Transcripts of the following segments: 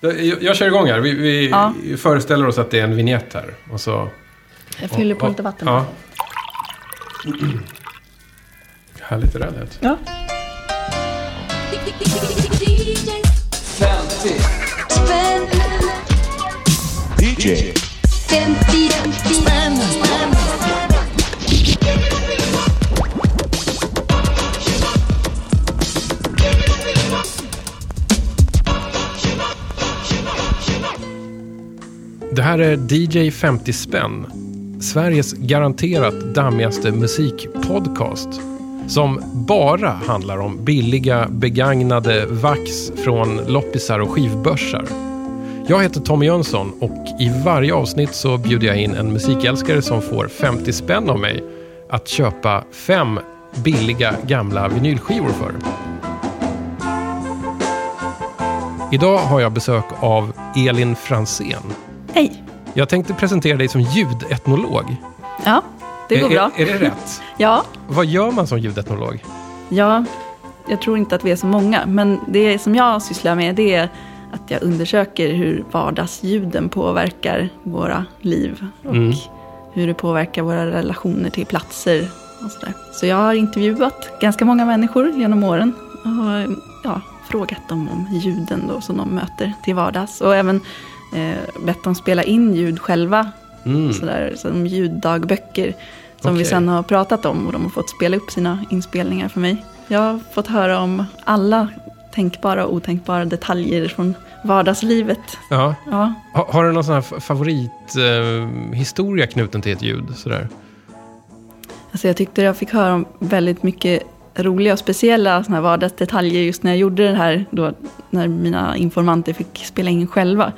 Jag, jag kör igång här. Vi, vi Ja. föreställer oss att det är en vignett här. Och så... Jag fyller på och- lite vatten. Ja. Härligt det där lät. Ja. 50 Spänn, DJ 50 spänn. Det här är DJ 50 spänn. Sveriges garanterat dammigaste musikpodcast. Som bara handlar om billiga begagnade vax från loppisar och skivbörsar. Jag heter Tommy Jönsson och i varje avsnitt så bjuder jag in en musikälskare som får 50 spänn av mig att köpa fem billiga gamla vinylskivor för. Idag har jag besök av Elin Fransén. Hej. Jag tänkte presentera dig som ljudetnolog. Ja, det går är, bra. Är, är det rätt? Ja, Vad gör man som ljudetnolog? ja, jag tror inte att vi är så många. Men det som jag sysslar med det är att jag undersöker hur vardagsljuden påverkar våra liv. Och Mm. hur det påverkar våra relationer till platser och sådär. Så jag har intervjuat ganska många människor genom åren. Och ja, frågat dem om ljuden då som de möter till vardags. Och även eh, bett dem spela in ljud själva. Mm. Sådär, som ljuddagböcker. Som vi Okej. sen har pratat om och de har fått spela upp sina inspelningar för mig. Jag har fått höra om alla tänkbara och otänkbara detaljer från vardagslivet. Ja. Ja, Ha, har du någon sån här fa- favorithistoria eh, knuten till ett ljud? Sådär? alltså jag tyckte jag fick höra om väldigt mycket roliga och speciella såna här vardagsdetaljer just när jag gjorde det här, då, när mina informanter fick spela in själva.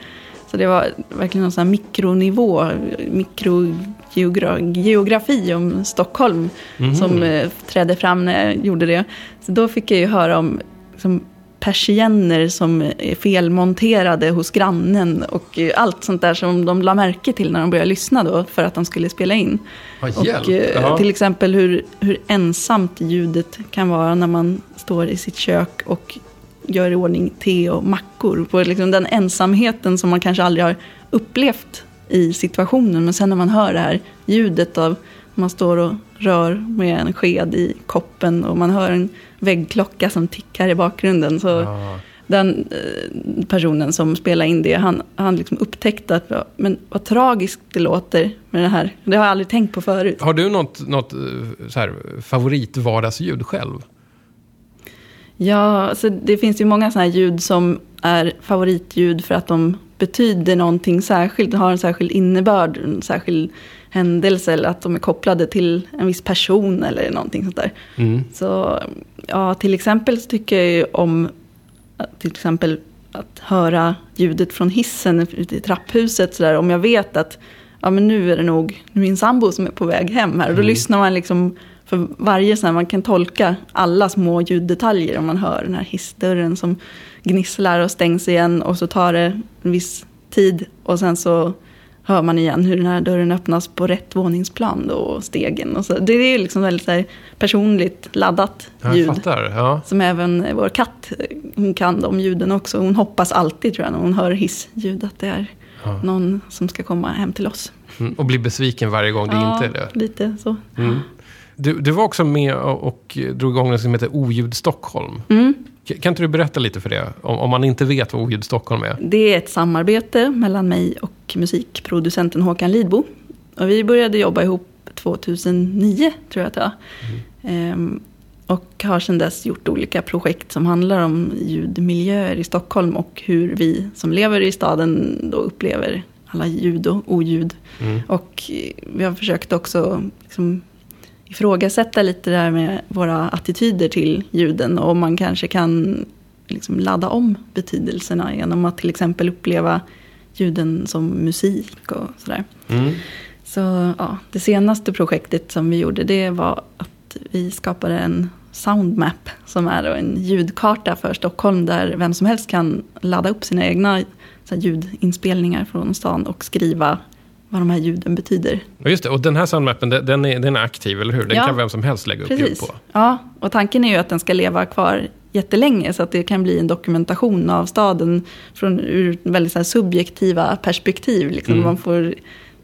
Så det var verkligen någon sån här mikronivå, mikrogeografi om Stockholm Mhm. som eh, trädde fram när jag gjorde det. Så då fick jag ju höra om liksom, persienner som är felmonterade hos grannen och eh, allt sånt där som de la märke till när de började lyssna då för att de skulle spela in. Hjälp. Och eh, Ja. till exempel hur, hur ensamt ljudet kan vara när man står i sitt kök och gör i ordning te och mackor. På liksom den ensamheten som man kanske aldrig har upplevt i situationen. Men sen när man hör det här ljudet av man står och rör med en sked i koppen och man hör en väggklocka som tickar i bakgrunden. Så Ja. den eh, personen som spelade in det, han, han liksom upptäckte att men vad tragiskt det låter med det här. Det har jag aldrig tänkt på förut. Har du något, något eh, så här, favoritvardagsljud själv? Ja, alltså det finns ju många sådana här ljud som är favoritljud för att de betyder någonting särskilt, har en särskild innebörd, en särskild händelse eller att de är kopplade till en viss person eller någonting sånt där. Mm. Så ja, till exempel så tycker jag ju om till exempel att höra ljudet från hissen ute i trapphuset. Så där, om jag vet att ja, men nu är det nog min sambo som är på väg hem här. Och då lyssnar man liksom för varje sån här, man kan tolka alla små ljuddetaljer om man hör den här hissdörren som gnisslar och stängs igen och så tar det en viss tid och sen så hör man igen hur den här dörren öppnas på rätt våningsplan då, och stegen. Och så. Det är liksom väldigt här, personligt laddat Ja, ljud. fattar. Ja. Som även vår katt, hon kan de ljuden också. Hon hoppas alltid tror jag när hon hör hissljud att det är Ja. någon som ska komma hem till oss. Mm. Och blir besviken varje gång det inte är det. lite så. Mm. Du, du var också med och, och drog igång något som heter Oljud Stockholm. Mm. Kan inte du berätta lite för det? Om, om man inte vet vad Oljud Stockholm är. Det är ett samarbete mellan mig och musikproducenten Håkan Lidbo. Och vi började jobba ihop 2009, tror jag att det var. Ehm, och har sedan dess gjort olika projekt som handlar om ljudmiljöer i Stockholm och hur vi som lever i staden då upplever alla ljud och oljud. Mm. Och vi har försökt också liksom ifrågasätta lite det här med våra attityder till ljuden och om man kanske kan liksom ladda om betydelserna genom att till exempel uppleva ljuden som musik och sådär. Mm. Så ja, det senaste projektet som vi gjorde det var att vi skapade en soundmap som är en ljudkarta för Stockholm där vem som helst kan ladda upp sina egna ljudinspelningar från stan och skriva vad de här ljuden betyder. Ja, just det. Och den här soundmappen, den- är, den är aktiv, eller hur? Den Ja. kan vem som helst lägga upp ljud på. Ja, och tanken är ju att den ska leva kvar jättelänge. Så att det kan bli en dokumentation av staden från ur väldigt så subjektiva perspektiv. Liksom. Mm. Man, får,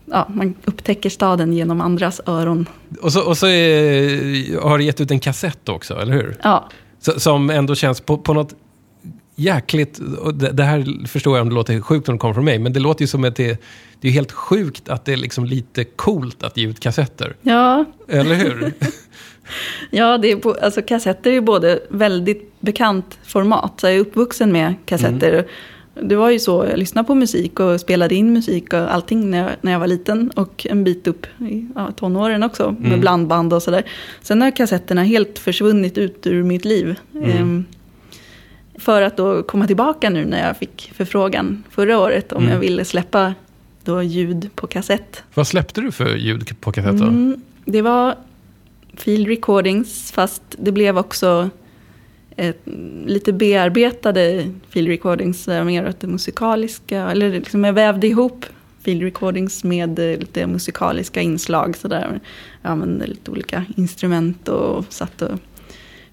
ja, man upptäcker staden genom andras öron. Och så, och så är, har du gett ut en kassett också, eller hur? Ja, Så, som ändå känns på, på något jäkligt... Och det, det här förstår jag om det låter sjukt om det kommer från mig, men det låter ju som att det, det är helt sjukt att det är liksom lite coolt att ge ut kassetter. ja, Eller hur? ja det är, alltså, kassetter är både väldigt bekant format. Så jag är uppvuxen med kassetter. Det var ju så, jag lyssnade på musik och spelade in musik och allting när jag, när jag var liten. Och en bit upp i ja, tonåren också, med Mm. blandband och sådär. Sen har kassetterna helt försvunnit ut ur mitt liv. Mm. Ehm, för att då komma tillbaka nu när jag fick förfrågan förra året om Mm. jag ville släppa då ljud på kassett. Vad släppte du för ljud på kassett då? Mm, det var field recordings, fast det blev också ett, lite bearbetade field recordings, där mer åt det musikaliska, eller liksom jag vävde ihop field recordings med eh, lite musikaliska inslag. Så där. Jag använde lite olika instrument och satt och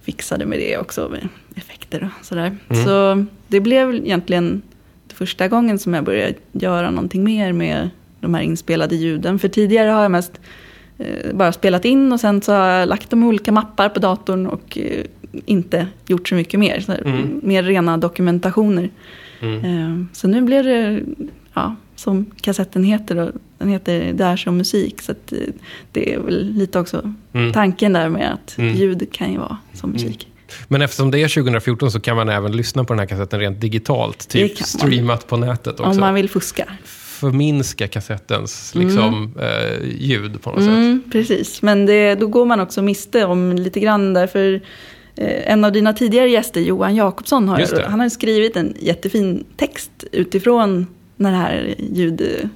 fixade med det också, med effekter och sådär. Mm. Så det blev egentligen första gången som jag började göra någonting mer med de här inspelade ljuden. För tidigare har jag mest eh, bara spelat in och sen så har jag lagt dem i olika mappar på datorn och eh, inte gjort så mycket mer. Så här, Mm. Mer rena dokumentationer. Mm. Eh, Så nu blir det, ja, som kassetten heter, då, den heter Där som musik. Så eh, det är väl lite också Mm. tanken där med att Mm. ljud kan ju vara som musik. Men eftersom det är 2014 så kan man även lyssna på den här kassetten rent digitalt. Typ streamat på nätet också. Om man vill fuska. Förminska kassettens liksom, eh, ljud på något sätt. Mm, precis, men det, då går man också miste om lite grann därför eh, en av dina tidigare gäster, Johan Jakobsson, har, han har skrivit en jättefin text utifrån det här ljud,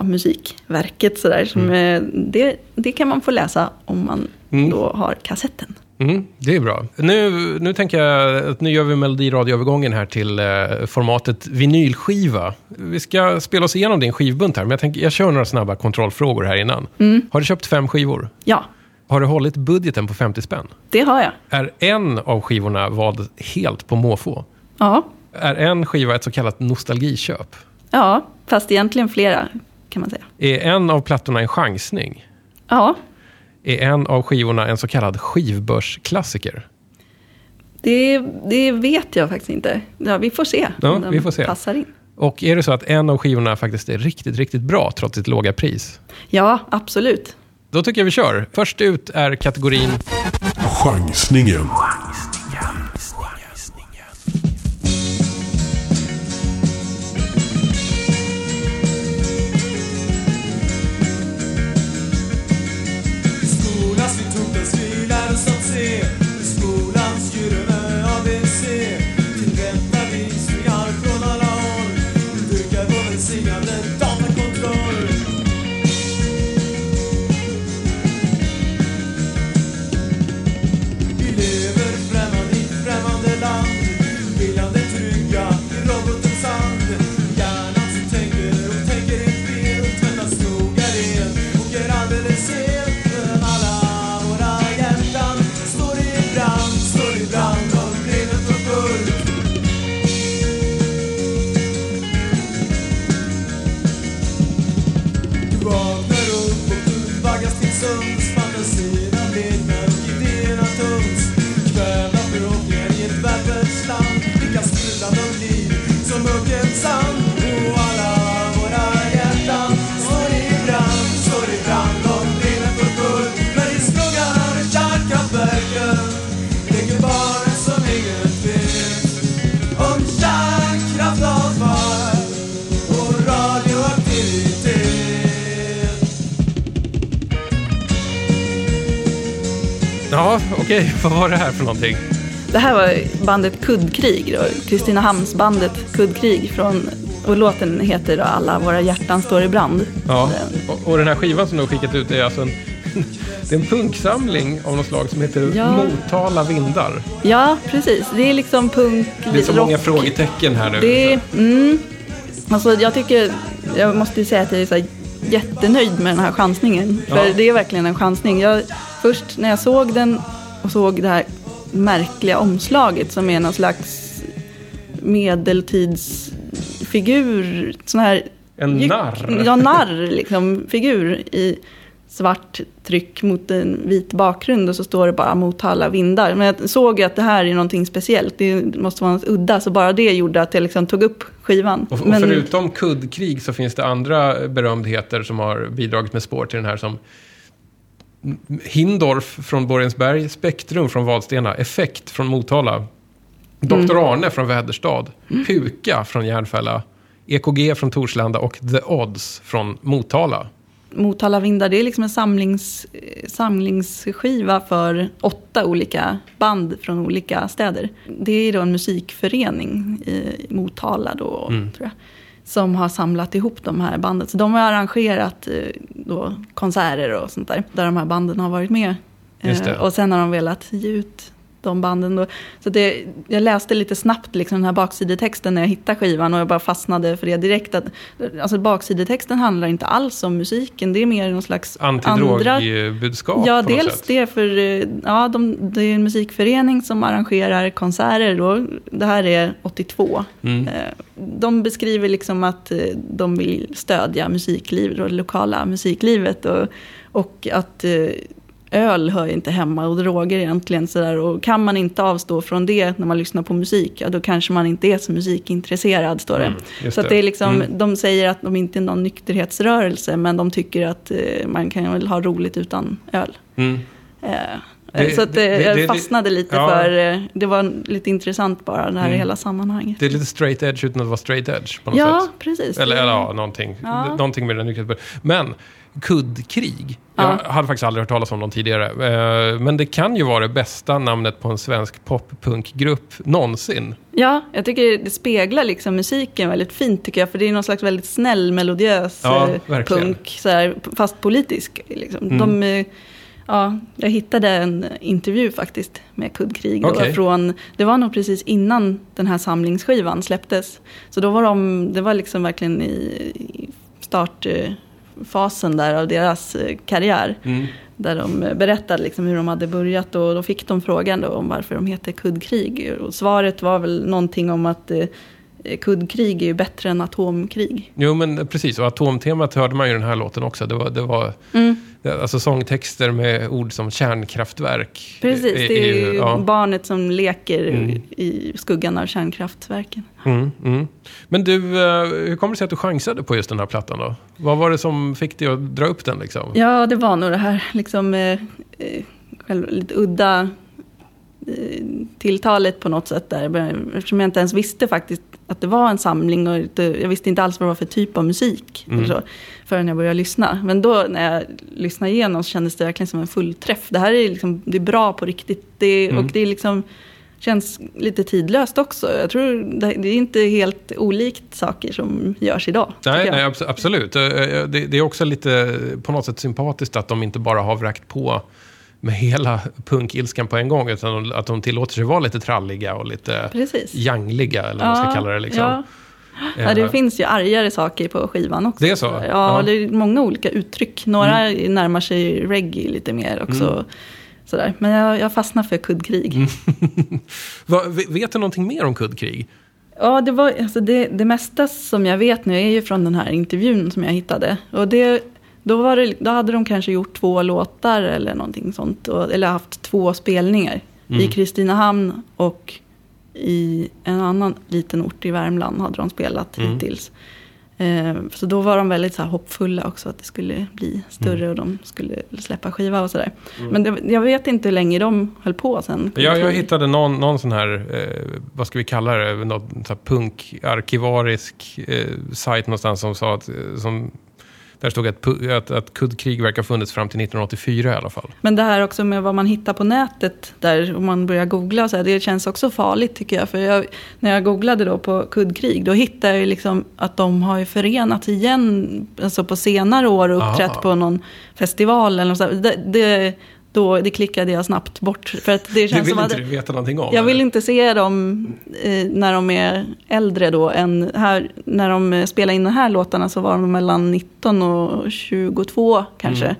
ja, musikverket. Sådär, som, eh, det, det kan man få läsa om man Mm. då har kassetten. Mm, det är bra. Nu, nu tänker jag att nu gör vi melodiradioövergången här till eh, formatet vinylskiva. Vi ska spela oss igenom din skivbunt här, men jag, tänker, jag kör några snabba kontrollfrågor här innan. Har du köpt fem skivor? Ja, Har du hållit budgeten på 50 spänn? det har jag. Är en av skivorna vald helt på måfå? Ja, Är en skiva ett så kallat nostalgiköp? ja, fast egentligen flera kan man säga. Är en av plattorna en chansning? Ja, Är en av skivorna en så kallad skivbörsklassiker? det, det vet jag faktiskt inte. Ja, vi får se Ja, om vi får se. passar in. Och är det så att en av skivorna faktiskt är riktigt, riktigt bra trots sitt låga pris? Ja, absolut. Då tycker jag vi kör. Först ut är kategorin Chansningen. Ja, okej. Vad var det här för någonting? Det här var bandet Kuddkrig, Kristinehamnsbandet Kuddkrig. Från, och låten heter då Alla våra hjärtan står i brand. Ja, Den- och, och den här skivan som du har skickat ut är alltså en, det är en punksamling av något slag som heter Ja. Motala vindar. Ja, precis. Det är liksom punk, Det är så många rock. frågetecken här nu. Det mm, alltså jag tycker, jag måste ju säga att jag är så här jättenöjd med den här chansningen. För Ja. det är verkligen en chansning. Jag, först när jag såg den och såg det här märkliga omslaget som är någon slags medeltidsfigur. Sån här En narr. Ja, narr liksom. Figur i svart tryck mot en vit bakgrund och så står det bara Motala vindar. Men jag såg ju att det här är någonting speciellt. Det måste vara något udda. Så bara det gjorde att jag liksom tog upp skivan. Och, och Men- förutom kuddkrig så finns det andra berömdheter som har bidragit med spår till den här som Hindorf från Borensberg, Spektrum från Vadstena, Effekt från Motala, Dr. Mm. Arne från Väderstad, Puka från Järnfälla, EKG från Torslanda och The Odds från Motala. Motala vindar, det är liksom en samlings, samlingsskiva för åtta olika band från olika städer. Det är då en musikförening i Motala då, Mm. tror jag. Som har samlat ihop de här banden. Så de har arrangerat eh, då konserter och sånt där. Där de här banden har varit med. Eh, Och sen har de velat ge ut de banden. Då. Så det, jag läste lite snabbt liksom den här baksidetexten när jag hittade skivan och jag bara fastnade för det direkt. Att, alltså baksidetexten handlar inte alls om musiken, det är mer någon slags andra... Antidrogbudskap Ja, på något dels sätt. det för ja, de, det är en musikförening som arrangerar konserter. Då. Det här är 82. Mm. Eh, De beskriver liksom att eh, de vill stödja musiklivet och det lokala musiklivet. Och, och att eh, öl hör inte hemma och droger egentligen. Så där. Och kan man inte avstå från det när man lyssnar på musik, ja, då kanske man inte är så musikintresserad, står det. Mm, så det. det är liksom, Mm. de säger att de inte är någon nykterhetsrörelse, men de tycker att eh, man kan väl ha roligt utan öl. Mm. Eh, Det- så att det- jag fastnade lite ja. för, eh, det var lite intressant bara, det här Mm. hela sammanhanget. Det är lite straight edge utan att vara straight edge på något Ja, sätt. precis. Eller, eller ja, någonting. Ja. någonting med den nykterhetsbörjan. Men kuddkrig. Ja. Jag hade faktiskt aldrig hört talas om dem tidigare. Eh, Men det kan ju vara det bästa namnet på en svensk poppunkgrupp någonsin. Ja, jag tycker det speglar liksom musiken väldigt fint tycker jag. För det är någon slags väldigt snäll, melodiös Ja, eh, punk. Så här, fast politisk. Liksom. Mm. De, eh, ja, jag hittade en intervju faktiskt med Kuddkrig. Okej. från, det var nog precis innan den här samlingsskivan släpptes. Så då var de, det var liksom verkligen i, i startfasen där av deras eh, karriär. Mm. Där de eh, berättade liksom hur de hade börjat och då fick de frågan om varför de heter kuddkrig. Och svaret var väl någonting om att eh, kuddkrig är ju bättre än atomkrig. Jo, men precis. Och atomtemat hörde man ju i den här låten också. Det var, det var Mm. alltså sångtexter med ord som kärnkraftverk. Precis, det är ju ja. barnet som leker Mm. i skuggan av kärnkraftverken. Mm, mm. Men du, eh, hur kommer det sig att du chansade på just den här plattan då? Vad var det som fick dig att dra upp den liksom? Ja, det var nog det här liksom, eh, eh, själv, lite udda eh, tilltalet på något sätt där. Eftersom jag inte ens visste faktiskt att det var en samling och jag visste inte alls vad det var för typ av musik. Mm. Eller så, förrän jag började lyssna. Men då när jag lyssnade igenom så kändes det verkligen som en fullträff. Det här är, liksom, det är bra på riktigt. Det, Mm. Och det är liksom, känns lite tidlöst också. Jag tror det, det är inte helt olikt saker som görs idag. Nej, nej abs- absolut. Eh, eh, Det, det är också lite på något sätt sympatiskt att de inte bara har vräkt på med hela punkilskan på en gång, utan att de tillåter sig vara lite tralliga och lite Precis. jangliga, eller vad man ska kalla det. Liksom. Ja. Ja, Eh, det finns ju argare saker på skivan också. Det är så? Ja, Ja. Mm. det är många olika uttryck. Några närmar sig reggae lite mer också. Sådär. Men jag, jag fastnar för kuddkrig. Mm. Va, vet du någonting mer om kuddkrig? Ja, det, var, alltså det, det mesta som jag vet nu är ju från den här intervjun som jag hittade. Och det, då, var det, då hade de kanske gjort två låtar eller någonting sånt. Eller haft två spelningar. Mm. I Kristinehamn och i en annan liten ort i Värmland hade de spelat Mm. hittills. Eh, så då var de väldigt så hoppfulla också att det skulle bli större Mm. och de skulle släppa skiva och sådär. Men det, jag vet inte hur länge de höll på sen. Ja, jag hittade någon, någon sån här, eh, vad ska vi kalla det, här punkarkivarisk eh, sajt någonstans som sa att, eh, som, där stod att, att, att kuddkrig verkar ha funnits fram till 1984 i alla fall. Men det här också med vad man hittar på nätet, där om man börjar googla så här, det känns också farligt tycker jag. För jag, när jag googlade då på kuddkrig, då hittade jag liksom att de har ju förenats igen, alltså på senare år och uppträtt Aha. på någon festival eller något så här. det, det, då, det klickade jag snabbt bort. För att det Det känns vill som inte att, du veta någonting om? jag vill eller? inte se dem eh, när de är äldre då. Än här, när de eh, spelade in de här låtarna så var de mellan 19 och 22 kanske. Mm.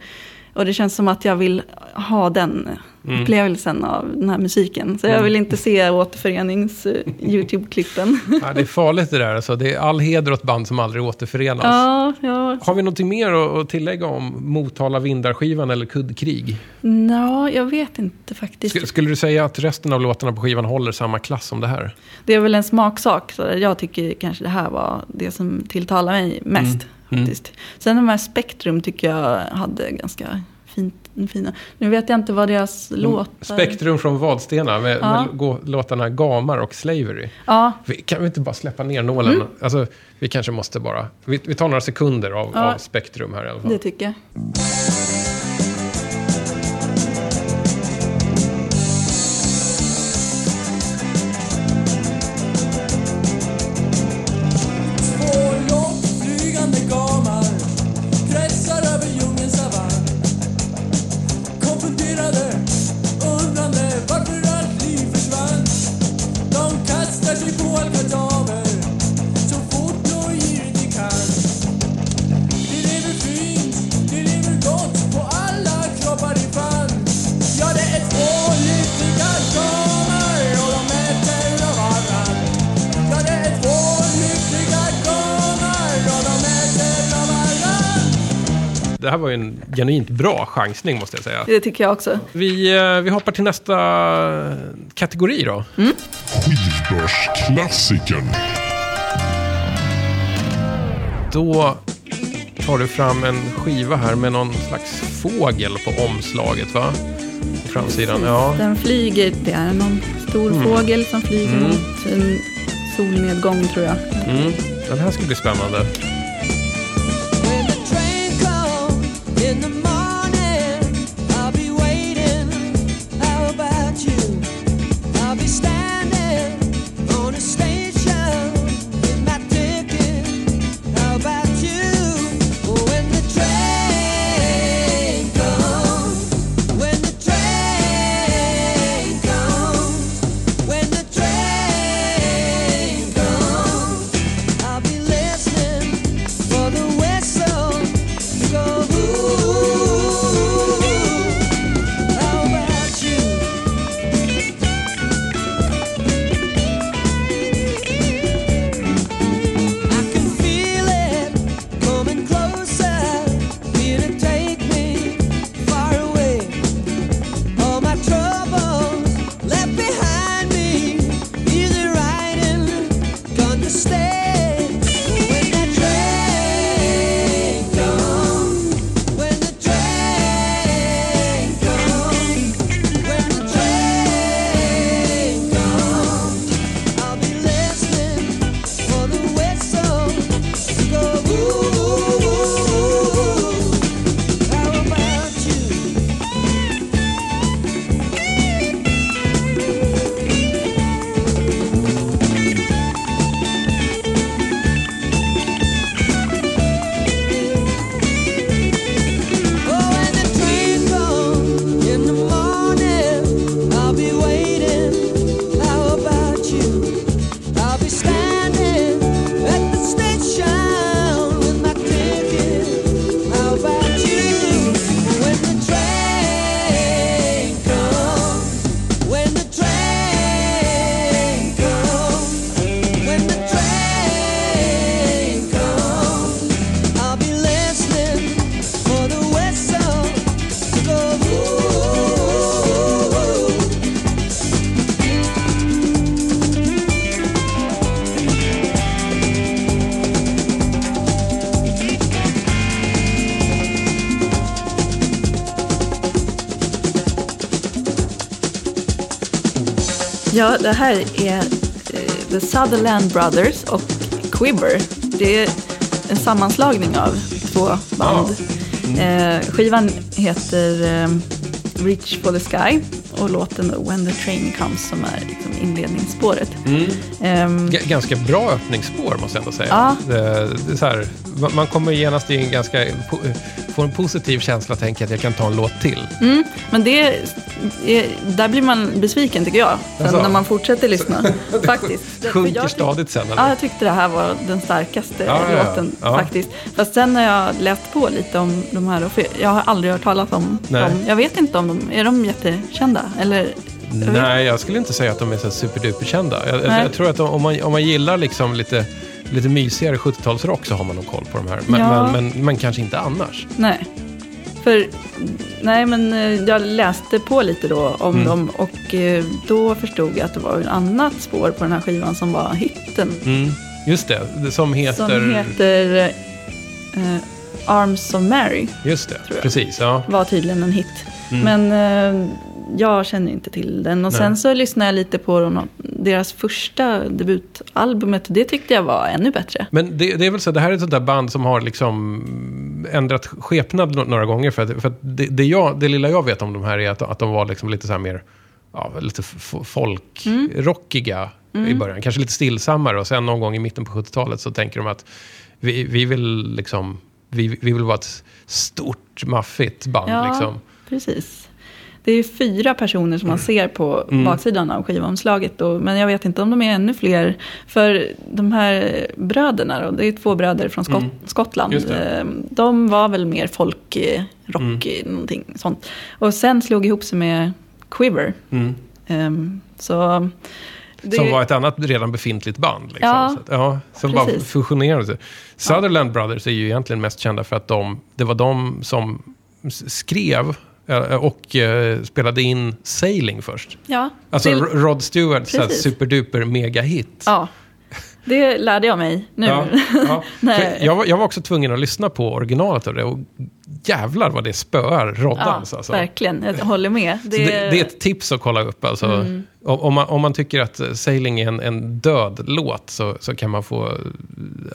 Och det känns som att jag vill ha den upplevelsen av den här musiken. Så jag vill inte se återförenings-YouTube-klippen. Ja, det är farligt det där. Alltså. Det är all heder åt band som aldrig återförenas. ja, ja. Har vi någonting mer att tillägga om Motala vindarskivan eller Kuddkrig? Nå, jag vet inte faktiskt. Sk- Skulle du säga att resten av låtarna på skivan håller samma klass som det här? Det är väl en smaksak. Så jag tycker kanske det här var det som tilltalar mig mest. Mm. Faktiskt. Sen de här Spektrum tycker jag hade ganska fina. Nu vet jag inte vad deras låtar... Spektrum från Vadstena med, Ja. med låtarna Gamar och Slavery. Ja, Vi, kan vi inte bara släppa ner nålen? Alltså, vi kanske måste bara... Vi, vi tar några sekunder av, Mm. Ja. av Spektrum här i alla fall. det tycker jag. Genuint bra chansning måste jag säga. Det tycker jag också. Vi, eh, vi hoppar till nästa kategori då. Skivbörsklassikern. Då tar du fram en skiva här med någon slags fågel på omslaget va? På framsidan. Ja. Den flyger, det är någon stor Mm. fågel som flyger mot en solnedgång tror jag. Mm. Den här ska bli spännande. Ja, det här är eh, The Sutherland Brothers och Quiver. Det är en sammanslagning av två band. Eh, skivan heter eh, Reach for the Sky och låten When the Train Comes som är liksom inledningsspåret. Ehm, G- ganska bra öppningsspår måste jag ändå säga. Ja. Det, det så här, man- kommer genast i en ganska får en positiv känsla tänker jag att jag kan ta en låt till. Men det, där blir man besviken tycker jag. Jaså? när man fortsätter lyssna. Faktiskt. Sjunker jag stadigt sen eller? Ja, jag tyckte det här var den starkaste Ja, ja, ja. låten Ja. faktiskt. Fast sen när jag läst på lite om de här, för jag har aldrig hört talas om Nej. dem. Jag vet inte om de, är de jättekända? Eller? Nej, jag skulle inte säga att de är så superduperkända. Jag, jag, jag tror att om man, om man gillar liksom lite, lite mysigare 70-talsrock så har man nog koll på de här. Men, Ja. men, men, men kanske inte annars. Nej. För, nej men eh, jag läste på lite då om Mm. dem och eh, då förstod jag att det var ett annat spår på den här skivan som var hitten. Mm. Just det, som heter... Som heter eh, Arms of Mary. Just det, precis. Ja. Var tydligen en hit. Men eh, jag känner inte till den. Och Nej. sen så lyssnade jag lite på dem, deras första debutalbumet. Det tyckte jag var ännu bättre. Men det, det är väl så, det här är ett sånt där band som har liksom ändrat skepnad några gånger. För att, för att det, det, jag, det lilla jag vet om de här är att, att de var liksom lite så mer, ja, lite folkrockiga i början. Kanske lite stillsammare och sen någon gång i mitten på 70-talet så tänker de att vi, vi vill liksom, vi, vi vill vara ett stort, maffigt band Ja, liksom. precis. Det är fyra personer som man ser på Mm. baksidan av skivomslaget. Och, men jag vet inte om de är ännu fler. För de här bröderna, då, det är två bröder från Skott, Skottland. Mm. Just det. eh, De var väl mer folk, eh, rock, eh, någonting sånt. Och sen slog ihop sig med Quiver. Mm. Ehm, så... det- Som var ett annat redan befintligt band. Liksom. Ja, så ja, som bara precis. fusionerade. Sutherland Brothers är ju egentligen mest kända för att de, det var de som skrev och eh, spelade in Sailing först. Ja, Alltså R- Rod Stewart, så här Precis. superduper mega-hit. ja, det lärde jag mig nu. Ja, ja. Jag, var, jag var också tvungen att lyssna på originalet av det och jävlar vad det spöar Ja, Roddans. alltså. verkligen. Jag håller med. Så det, det är ett tips att kolla upp. Alltså, Mm. om, om, man, om man tycker att Sailing är en, en död låt så, så kan man få...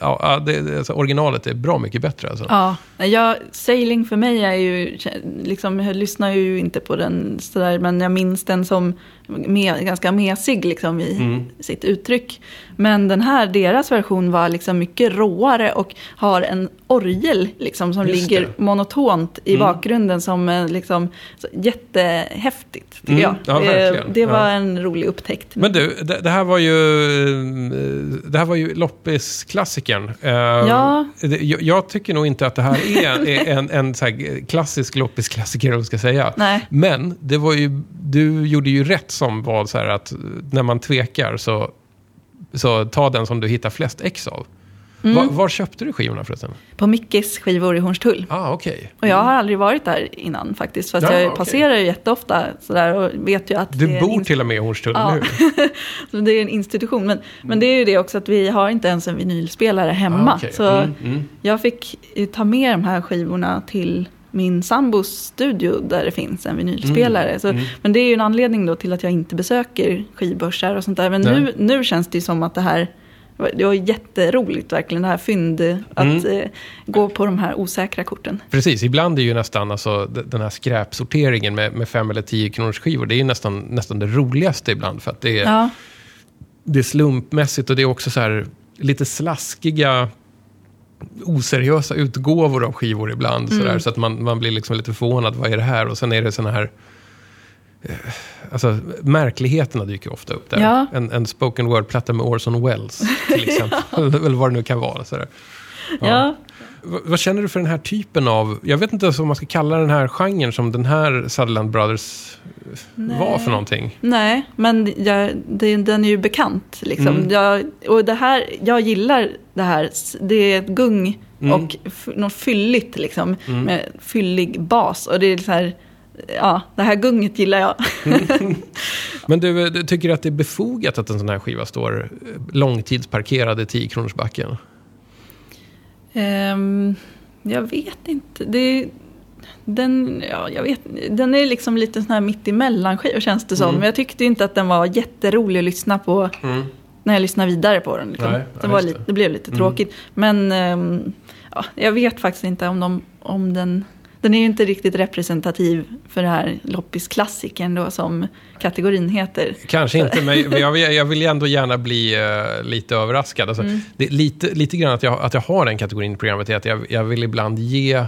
Ja, ja, det, det- alltså, originalet är bra mycket bättre. Alltså. Ja, jag, Sailing för mig är ju, liksom, jag lyssnar ju inte på den sådär, men jag minns den som me, ganska mesig liksom, i Mm. sitt uttryck. Men den här, deras version var liksom mycket råare och har en orgel liksom, som Just ligger det. Mm. monotont i bakgrunden som är liksom, jättehäftigt tycker Mm, jag. ja, det, verkligen. det var Ja. en rolig upptäckt. Men du, det, det här var ju, eh, det här var ju loppisklassikern. Eh, Ja. Jag, jag tycker nog inte att det här är, är en, en så klassisk loppisklassiker, om ska säga. Nej. Men det var ju, du gjorde ju rätt som var så här att när man tvekar så, så ta den som du hittar flest ex av. Mm. Var, var köpte du skivorna förresten? På Mickes skivor i Hornstull. Ah, okej. Och jag har aldrig varit där innan faktiskt. Fast Ja, jag okej. passerar ju jätteofta sådär och vet ju att Du bor till och med i Hornstull, Ja. Så det är en institution. Men, men det är ju det också att vi har inte ens en vinylspelare hemma. Ah, okej. Så Mm, mm. jag fick ta med de här skivorna till min sambos studio där det finns en vinylspelare. Mm, Så, Men det är ju en anledning då till att jag inte besöker skivbörsar och sånt där. Men Nej. nu, nu känns det ju som att det här det var jätteroligt verkligen, det här fynd, att Mm. eh, gå på de här osäkra korten. Precis, ibland är ju nästan alltså, den här skräpsorteringen med, med fem eller tio kronors skivor, det är ju nästan, nästan det roligaste ibland. För att det är, Ja, det är slumpmässigt och det är också så här lite slaskiga, oseriösa utgåvor av skivor ibland. Så, där, så att man, man blir liksom lite förvånad, vad är det här? Och sen är det såna här... eh, Alltså, märkligheterna dyker ofta upp där. Ja. En, en spoken word-platta med Orson Welles, till exempel. Eller vad det nu kan vara. Så där. ja. V- vad känner du för den här typen av... Jag vet inte ens vad man ska kalla den här genren som den här Sutherland Brothers eh, var för någonting. Nej, men jag, det, den är ju bekant. Liksom. Mm. Jag, och det här, jag gillar det här. Det är ett gung Mm. och något fylligt, liksom, med fyllig bas. Och det är så här, ja, det här gunget gillar jag. Men du, du tycker att det är befogat att en sån här skiva står eh, långtidsparkerad i 10 kronors backen? Ehm, jag vet inte. Det, den, ja, jag vet, den är liksom lite sån här mitt emellan skiva känns det som. Mm. Men jag tyckte inte att den var jätterolig att lyssna på när jag lyssnade vidare på den. Liksom. Nej, det, var just lite, det. Mm. det blev lite tråkigt. Men ehm, ja, jag vet faktiskt inte om, de, om den... Den är ju inte riktigt representativ för det här loppisklassikern då som kategorin heter. Kanske inte, men jag vill, jag vill ändå gärna bli eh, lite överraskad. Alltså, det är lite, lite grann att jag, att jag har den kategorin i programmet är att jag, jag vill ibland ge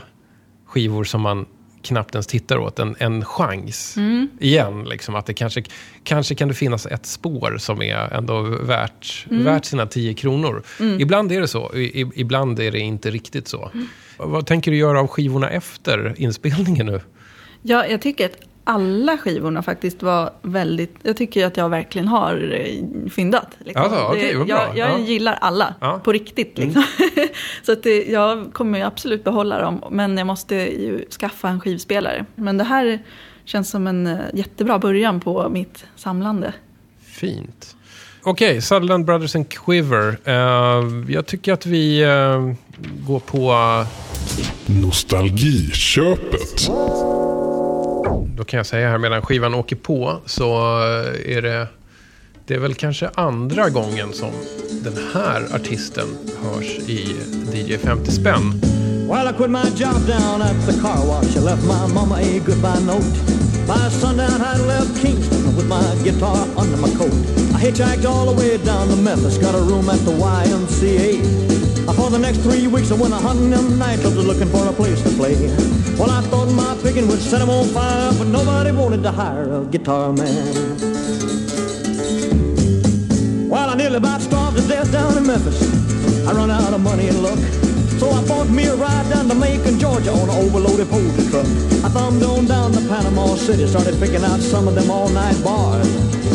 skivor som man knappt ens tittar åt, en, en chans igen. Liksom, att det kanske, kanske kan det finnas ett spår som är ändå värt, värt sina 10 kronor. Ibland är det så, i, i- ibland är det inte riktigt så. Vad tänker du göra av skivorna efter inspelningen nu? Ja, jag tycker att alla skivorna faktiskt var väldigt... Jag tycker att jag verkligen har eh, fyndat. Liksom. Alltså, okej, Det- jag jag Ja. Mm. gillar alla, på riktigt. Liksom. Så att det, jag kommer ju absolut behålla dem, men jag måste ju skaffa en skivspelare. Men det här känns som en eh, jättebra början på mitt samlande. Fint. Okej, Sutherland Brothers and Quiver. Eh, jag tycker att vi eh, går på... Nostalgiköpet. Då kan jag säga här medan skivan åker på så eh, är det... Det är väl kanske andra gången som den här artisten hörs i DJ 50 spänn. Well, I quit my job down at the car wash. I left my mama a goodbye note. By sundown, I left Kingston with my guitar under my coat. I hitchhiked all the way down to Memphis, got a room at the YMCA. For the next three weeks, I went a hunting them nightclubs looking for a place to play. Well, I thought my picking would set 'em on fire, but nobody wanted to hire a guitar man. Well, I nearly about starved to death down in Memphis. I run out of money and luck. So I bought me a ride down to Macon, Georgia on an overloaded poultry truck. I thumbed on down to Panama City, started picking out some of them all-night bars.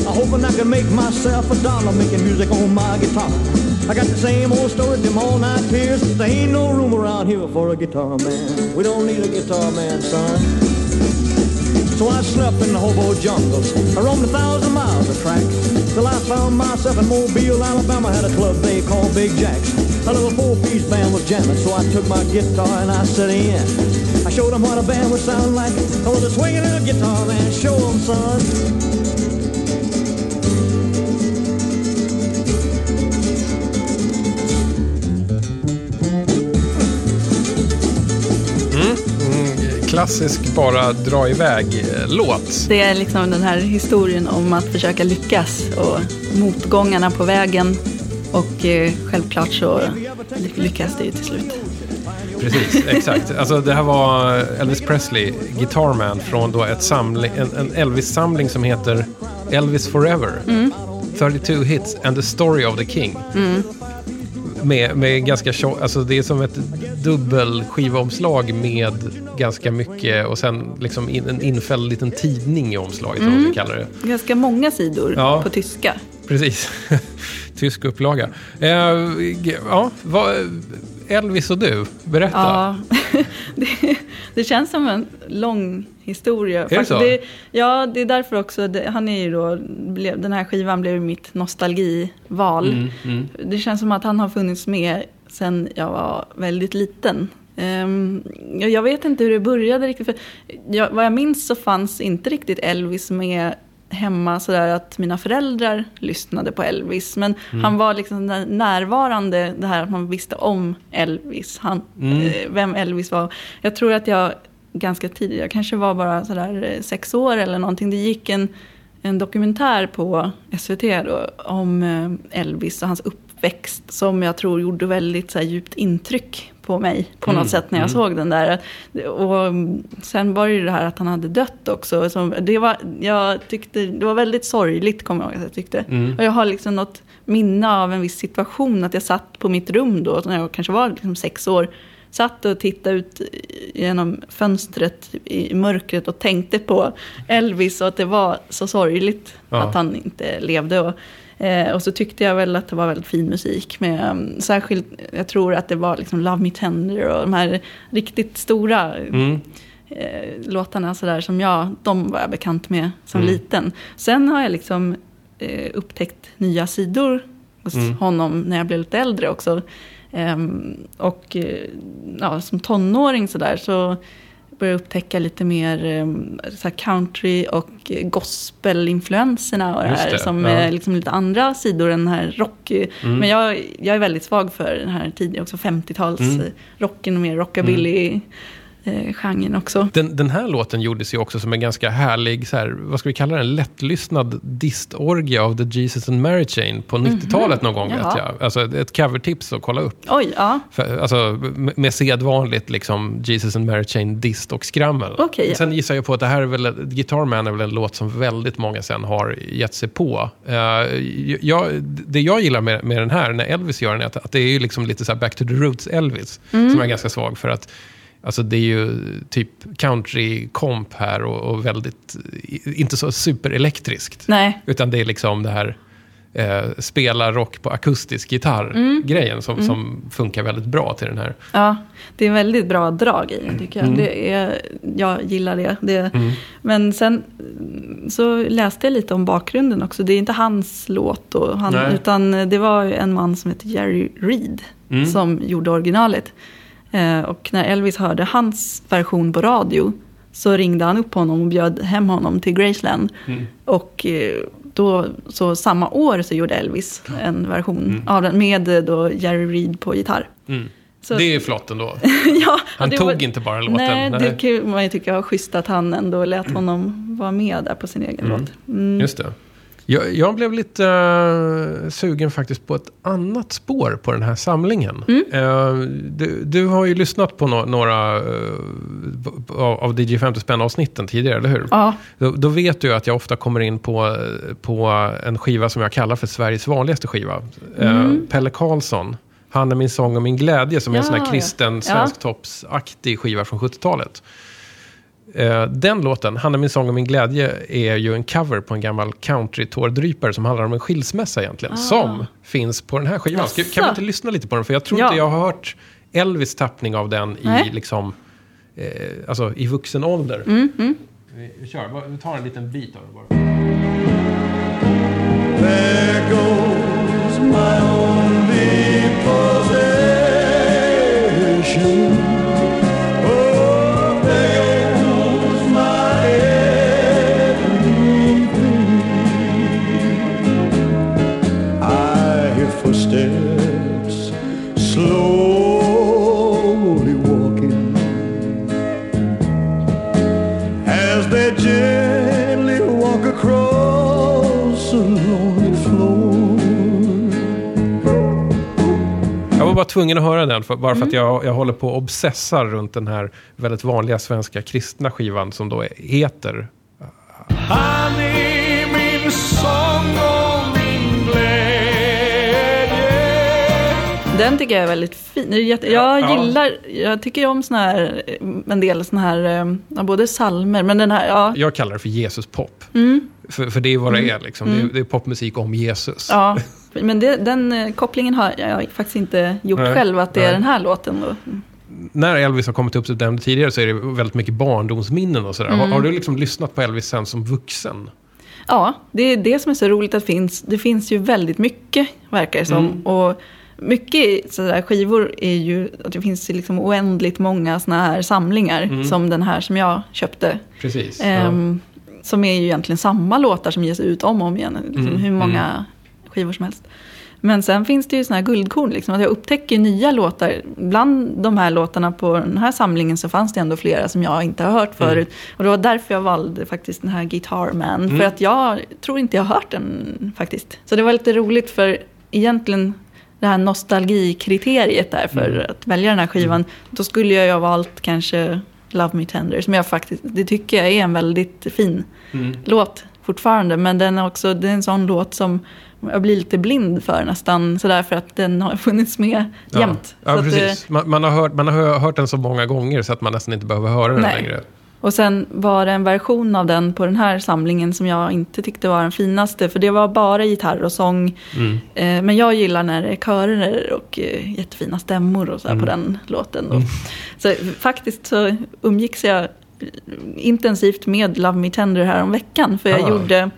I hoping I could make myself a dollar making music on my guitar. I got the same old story, them all-night peers. There ain't no room around here for a guitar man. We don't need a guitar man, son. So I slept in the hobo jungles. I roamed a thousand miles of track. Till I found myself in Mobile, Alabama. Had a club they called Big Jack's. A little four-piece band was jamming, so I took my guitar and I set in. I showed them what a band would sound like. Oh, I was a swinging little guitar man. Show 'em, son. Klassisk bara dra iväg-låt. Det är liksom den här historien om att försöka lyckas och motgångarna på vägen. Och eh, självklart så lyckas det ju till slut. Precis, exakt. Alltså det här var Elvis Presley, Guitarman, från då ett samling, en, en Elvis-samling som heter Elvis Forever. 32 hits and the story of the king. Med, med ganska tjock, alltså det är som ett dubbelskivomslag med ganska mycket och sen liksom in, en infälld liten tidning i omslaget, mm. vi kallar det. Ganska många sidor Ja. på tyska. Precis. Tysk upplaga. Eh, ja, vad, Elvis och du, berätta. Ja, det, det känns som en lång historia. det Fast så? ja, det är därför också. Det, han är ju då, blev, den här skivan blev mitt nostalgival. Mm, Det känns som att han har funnits med sen jag var väldigt liten. Jag- jag vet inte hur det började riktigt. För jag, vad jag minns så fanns inte riktigt Elvis med hemma sådär att mina föräldrar lyssnade på Elvis. Men han var liksom när- närvarande, det här att man visste om Elvis. Han, eh, vem Elvis var. Jag tror att jag ganska tidigt, jag kanske var bara sådär eh, sex år eller någonting. Det gick en, en dokumentär på SVT då, om eh, Elvis och hans uppväxt som jag tror gjorde väldigt så djupt intryck på mig på något sätt när jag såg den där. Och mm, sen var det ju det här att han hade dött också. Så det, var, jag tyckte, det var väldigt sorgligt kommer jag ihåg att jag tyckte. Och jag har liksom något minne av en viss situation att jag satt på mitt rum då när jag kanske var liksom sex år. Satt och tittade ut genom fönstret i mörkret och tänkte på Elvis och att det var så sorgligt Ja. att han inte levde. Och, eh, och så tyckte jag väl att det var väldigt fin musik. Med, um, särskilt, jag tror att det var liksom Love Me Tender och de här riktigt stora Mm. eh, låtarna sådär som jag, de var jag bekant med som liten. Sen har jag liksom eh, upptäckt nya sidor hos honom när jag blev lite äldre också. Ehm, och eh, ja, som tonåring sådär så började jag upptäcka lite mer eh, så country och gospelinfluenserna och det här det, som ja. är liksom lite andra sidor än den här rock. Mm. Men jag, jag är väldigt svag för den här tidiga också 50-tals Mm. rocken och mer rockabilly eh, genren också. Den, den här låten gjordes ju också som en ganska härlig, så här, vad ska vi kalla den, lättlyssnad distorgie av The Jesus and Mary Chain på 90-talet någon gång Mhm. Jaha. vet jag. Alltså ett covertips att kolla upp. Oj, ja. För, alltså, med, sedvanligt liksom, Jesus and Mary Chain dist och skrammel. Ja. Sen gissar jag på att det här är väl, Guitar Man är väl en låt som väldigt många sen har gett sig på. Eh, jag, det jag gillar med, med den här, när Elvis gör den, är att, att det är ju liksom lite så back to the roots Elvis. Mm. Som jag är ganska svag för. att Alltså det är ju typ country-komp här och, och väldigt, inte så superelektriskt. Nej, Utan det är liksom det här eh, spela rock på akustisk gitarr-grejen som, som funkar väldigt bra till den här. ja. Det är väldigt bra drag i den tycker jag. Det är, jag gillar det. det Men sen mm, så läste jag lite om bakgrunden också. Det är inte hans låt, och han, utan det var en man som heter Jerry Reed som gjorde originalet. Eh, och när Elvis hörde hans version på radio så ringde han upp honom och bjöd hem honom till Graceland. Och eh, då, så samma år så gjorde Elvis en version av den med eh, då Jerry Reed på gitarr. Så, Det är flott ändå. ja, Han tog var- inte bara låten. Nej, Nej. det kan man ju tycka var schysst att han ändå lät honom vara med där på sin egen låt. Mm. Just det. Jag, jag blev lite eh, sugen faktiskt på ett annat spår på den här samlingen. Mm. Eh, du, du har ju lyssnat på no- några uh, av, DJ 50 spänn-avsnitten tidigare, eller hur? Ja, Då, då vet du att jag ofta kommer in på, på en skiva som jag kallar för Sveriges vanligaste skiva. Eh, Pelle Karlsson. Han är min sång och min glädje som är en sån här Mm. Ja, ja. kristen Ja. svensktoppsaktig skiva från 70-talet. Eh, Den låten, Han är min sång och min glädje, är ju en cover på en gammal country-tårdrypare som handlar om en skilsmässa egentligen. Som finns på den här skivan. Ska, kan vi Ah. Inte lyssna lite på den? För jag tror Ja. inte jag har hört Elvis tappning av den i, liksom, eh, alltså, i vuxen ålder. Mm, Vi, vi kör, vi tar en liten bit av det bara. There goes my only possession. Tvungen att höra den, för, bara för att Mm. jag, jag håller på och obsessar runt den här väldigt vanliga svenska kristna skivan som då heter Han är min sång och min glädje. den tycker jag är väldigt fin. Jag Ja. gillar, jag tycker om såna här, en del såna här, eh, både salmer men den här, ja. Jag kallar det för Jesus-pop. Mm. För, för det är vad det är, liksom. det, är, det är popmusik om Jesus. Ja, men det, den eh, kopplingen har jag faktiskt inte gjort Nej, själv, att det är nej. den här låten. Då. När Elvis har kommit upp, du nämnde tidigare, så är det väldigt mycket barndomsminnen och sådär. Mm. Har, har du liksom lyssnat på Elvis sen som vuxen? Ja, det är det som är så roligt att det finns. Det finns ju väldigt mycket, verkar det som. Och mycket sådär skivor är ju att det finns liksom oändligt många sådana här samlingar. Som den här som jag köpte. Precis. Ehm, Som är ju egentligen samma låtar som ges ut om och om igen. Liksom, Mm, hur många skivor som helst. Men sen finns det ju sådana här guldkorn. Liksom, att jag upptäcker nya låtar. Bland de här låtarna på den här samlingen så fanns det ändå flera som jag inte har hört Mm. förut. Och det var därför jag valde faktiskt den här Guitar Man. För att jag tror inte jag har hört den faktiskt. Så det var lite roligt för egentligen det här nostalgikriteriet där för Mm. att välja den här skivan. Då skulle jag ju ha valt kanske Love Me Tender. Som jag faktiskt, det tycker jag är en väldigt fin Mm. låt fortfarande. Men den är också, det är en sån låt som jag blir lite blind för nästan. Sådär för att den har funnits med jämt. Ja, Så att, eh, precis. Man, man, har hört, man har hört den så många gånger så att man nästan inte behöver höra den Nej. längre. Och sen var det en version av den på den här samlingen som jag inte tyckte var den finaste. För det var bara gitarr och sång. Mm. Eh, men jag gillar när det är körer och eh, jättefina stämmor och så här på den låten. Då. Så faktiskt så umgicks jag intensivt med Love Me Tender här om veckan. För jag Ah. gjorde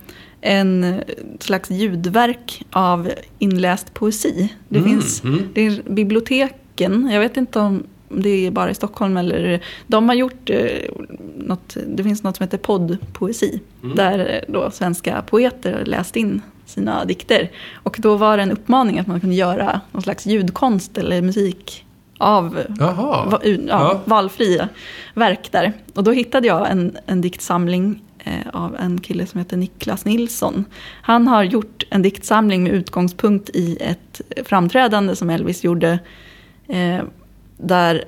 en slags ljudverk av inläst poesi. Det finns det är biblioteken, jag vet inte om det är bara i Stockholm eller... De har gjort eh, något, det finns något som heter poddpoesi. Där eh, då svenska poeter har läst in sina dikter. Och då var det en uppmaning att man kunde göra någon slags ljudkonst eller musik av Jaha. va, u- ja, Ja. valfria verk där. Och då hittade jag en, en diktsamling eh, av en kille som heter Niklas Nilsson. Han har gjort en diktsamling med utgångspunkt i ett framträdande som Elvis gjorde. Eh, där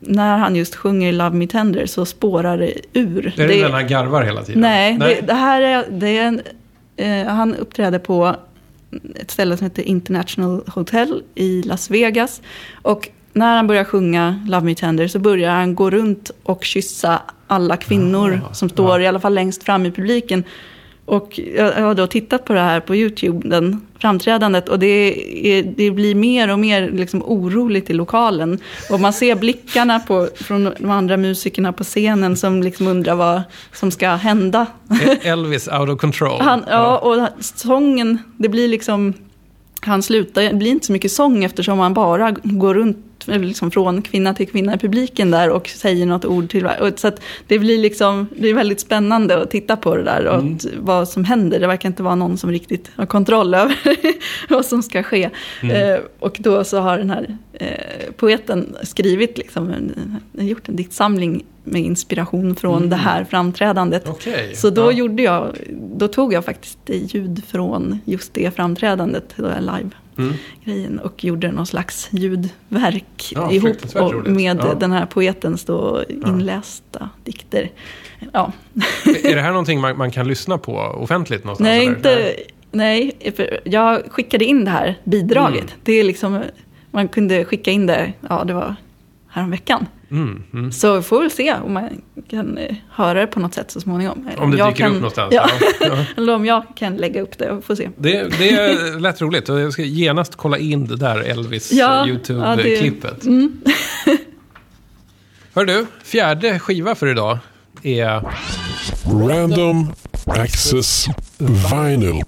när han just sjunger Love Me Tender så spårar det ur. Är det, den han garvar hela tiden? Nej, Det, det här är, det är en, eh, han uppträder på ett ställe som heter International Hotel i Las Vegas. Och när han börjar sjunga Love Me Tender så börjar han gå runt och kyssa alla kvinnor Ah, som står ja. i alla fall längst fram i publiken. Och jag har då tittat på det här på YouTube, den framträdandet. Och det, är, det blir mer och mer liksom oroligt i lokalen. Och man ser blickarna på, från de andra musikerna på scenen som liksom undrar vad som ska hända. Elvis out of control. Han, ja, och sången, det blir liksom... Han slutar, det blir inte så mycket sång eftersom han bara går runt liksom från kvinna till kvinna i publiken där och säger något ord till var- och Så det blir liksom, det är väldigt spännande att titta på det där och att, vad som händer. Det verkar inte vara någon som riktigt har kontroll över vad som ska ske. Eh, och då så har den här eh, poeten skrivit, liksom, en, gjort en diktsamling med inspiration från det här framträdandet. Okej, Så då, ja. gjorde jag, då tog jag faktiskt ljud från just det framträdandet, då jag live-grejen, och gjorde någon slags ljudverk Mm. Ja, ihop och med Ja. den här poetens då inlästa dikter. Ja. Är det här någonting man, man kan lyssna på offentligt någonstans? Nej, eller? inte, nej, för jag skickade in det här bidraget. Mm. Det är liksom, man kunde skicka in det, ja det var häromveckan. Mm, mm. Så vi får väl se om man kan eh, höra det på något sätt så småningom. Eller Om det jag dyker kan, upp någonstans. Ja. Ja. Ja. Eller om jag kan lägga upp det, vi får se. Det, det lät roligt och jag ska genast kolla in det där Elvis Ja, eh, ja, YouTube-klippet. det- mm. Hör du, fjärde skiva för idag är... Random Access Vinyl.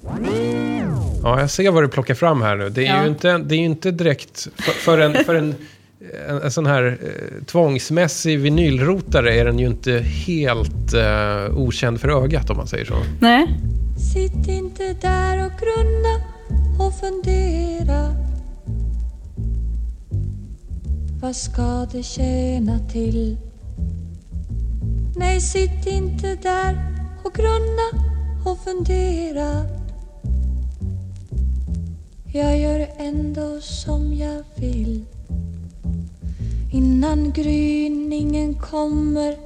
Ja, jag ser vad du plockar fram här nu. Det är Ja. ju inte, det är inte direkt... För, för, en, för en, en, en sån här eh, tvångsmässig vinylrotare är den ju inte helt eh, okänd för ögat om man säger så. Nej, Sitt inte där och grunna och fundera Vad ska det tjäna till? Nej, sitt inte där och grunna och fundera Jag gör ändå som jag vill Innan gryningen kommer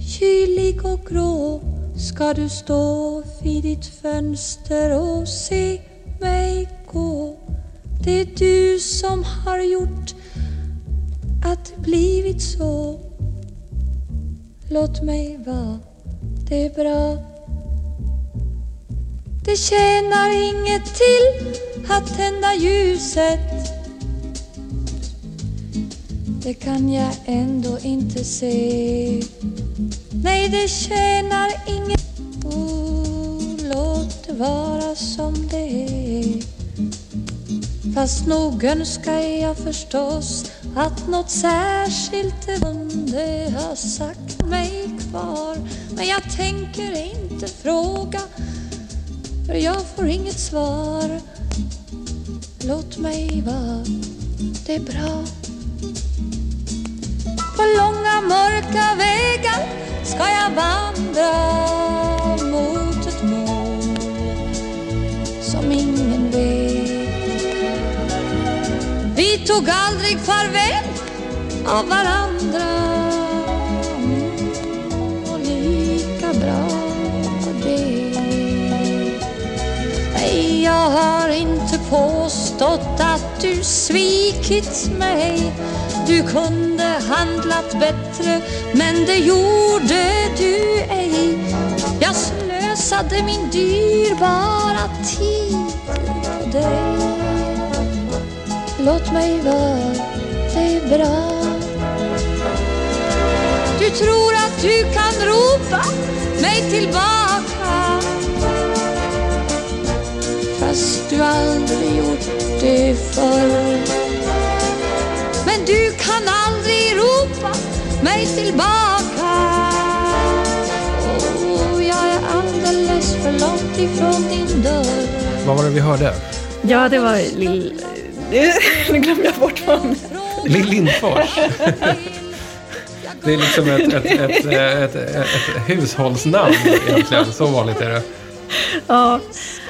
Kylig och grå ska du stå vid ditt fönster och se mig gå. Det är du som har gjort att det blivit så. Låt mig vara, det är bra. Det tjänar inget till att tända ljuset. Det kan jag ändå inte se. Nej, det tjänar inget. Oh, Låt det vara som det är. Fast nog önskar jag förstås Att något särskilt kunde ha sagt mig kvar. Men jag tänker inte fråga För jag får inget svar. Låt mig vara, det är bra på långa mörka vägar ska jag vandra mot ett mål som ingen vet. Vi tog aldrig farväl av varandra jag har inte påstått att du svikit mig. Du kunde handlat bättre men det gjorde du ej. Jag slösade min dyrbara tid på dig. Låt mig vara, det är bra. Du tror att du kan ropa mig tillbaka. Du aldrig gjort det förr Men du kan aldrig ropa mig tillbaka oh, Jag är alldeles för långt ifrån din dörr Vad var det vi hörde? ja det var lill, nu glömde jag bort vad hon Lill Lindfors. Det är liksom ett, ett, ett, ett, ett, ett hushållsnamn egentligen. Så vanligt är det. Ja,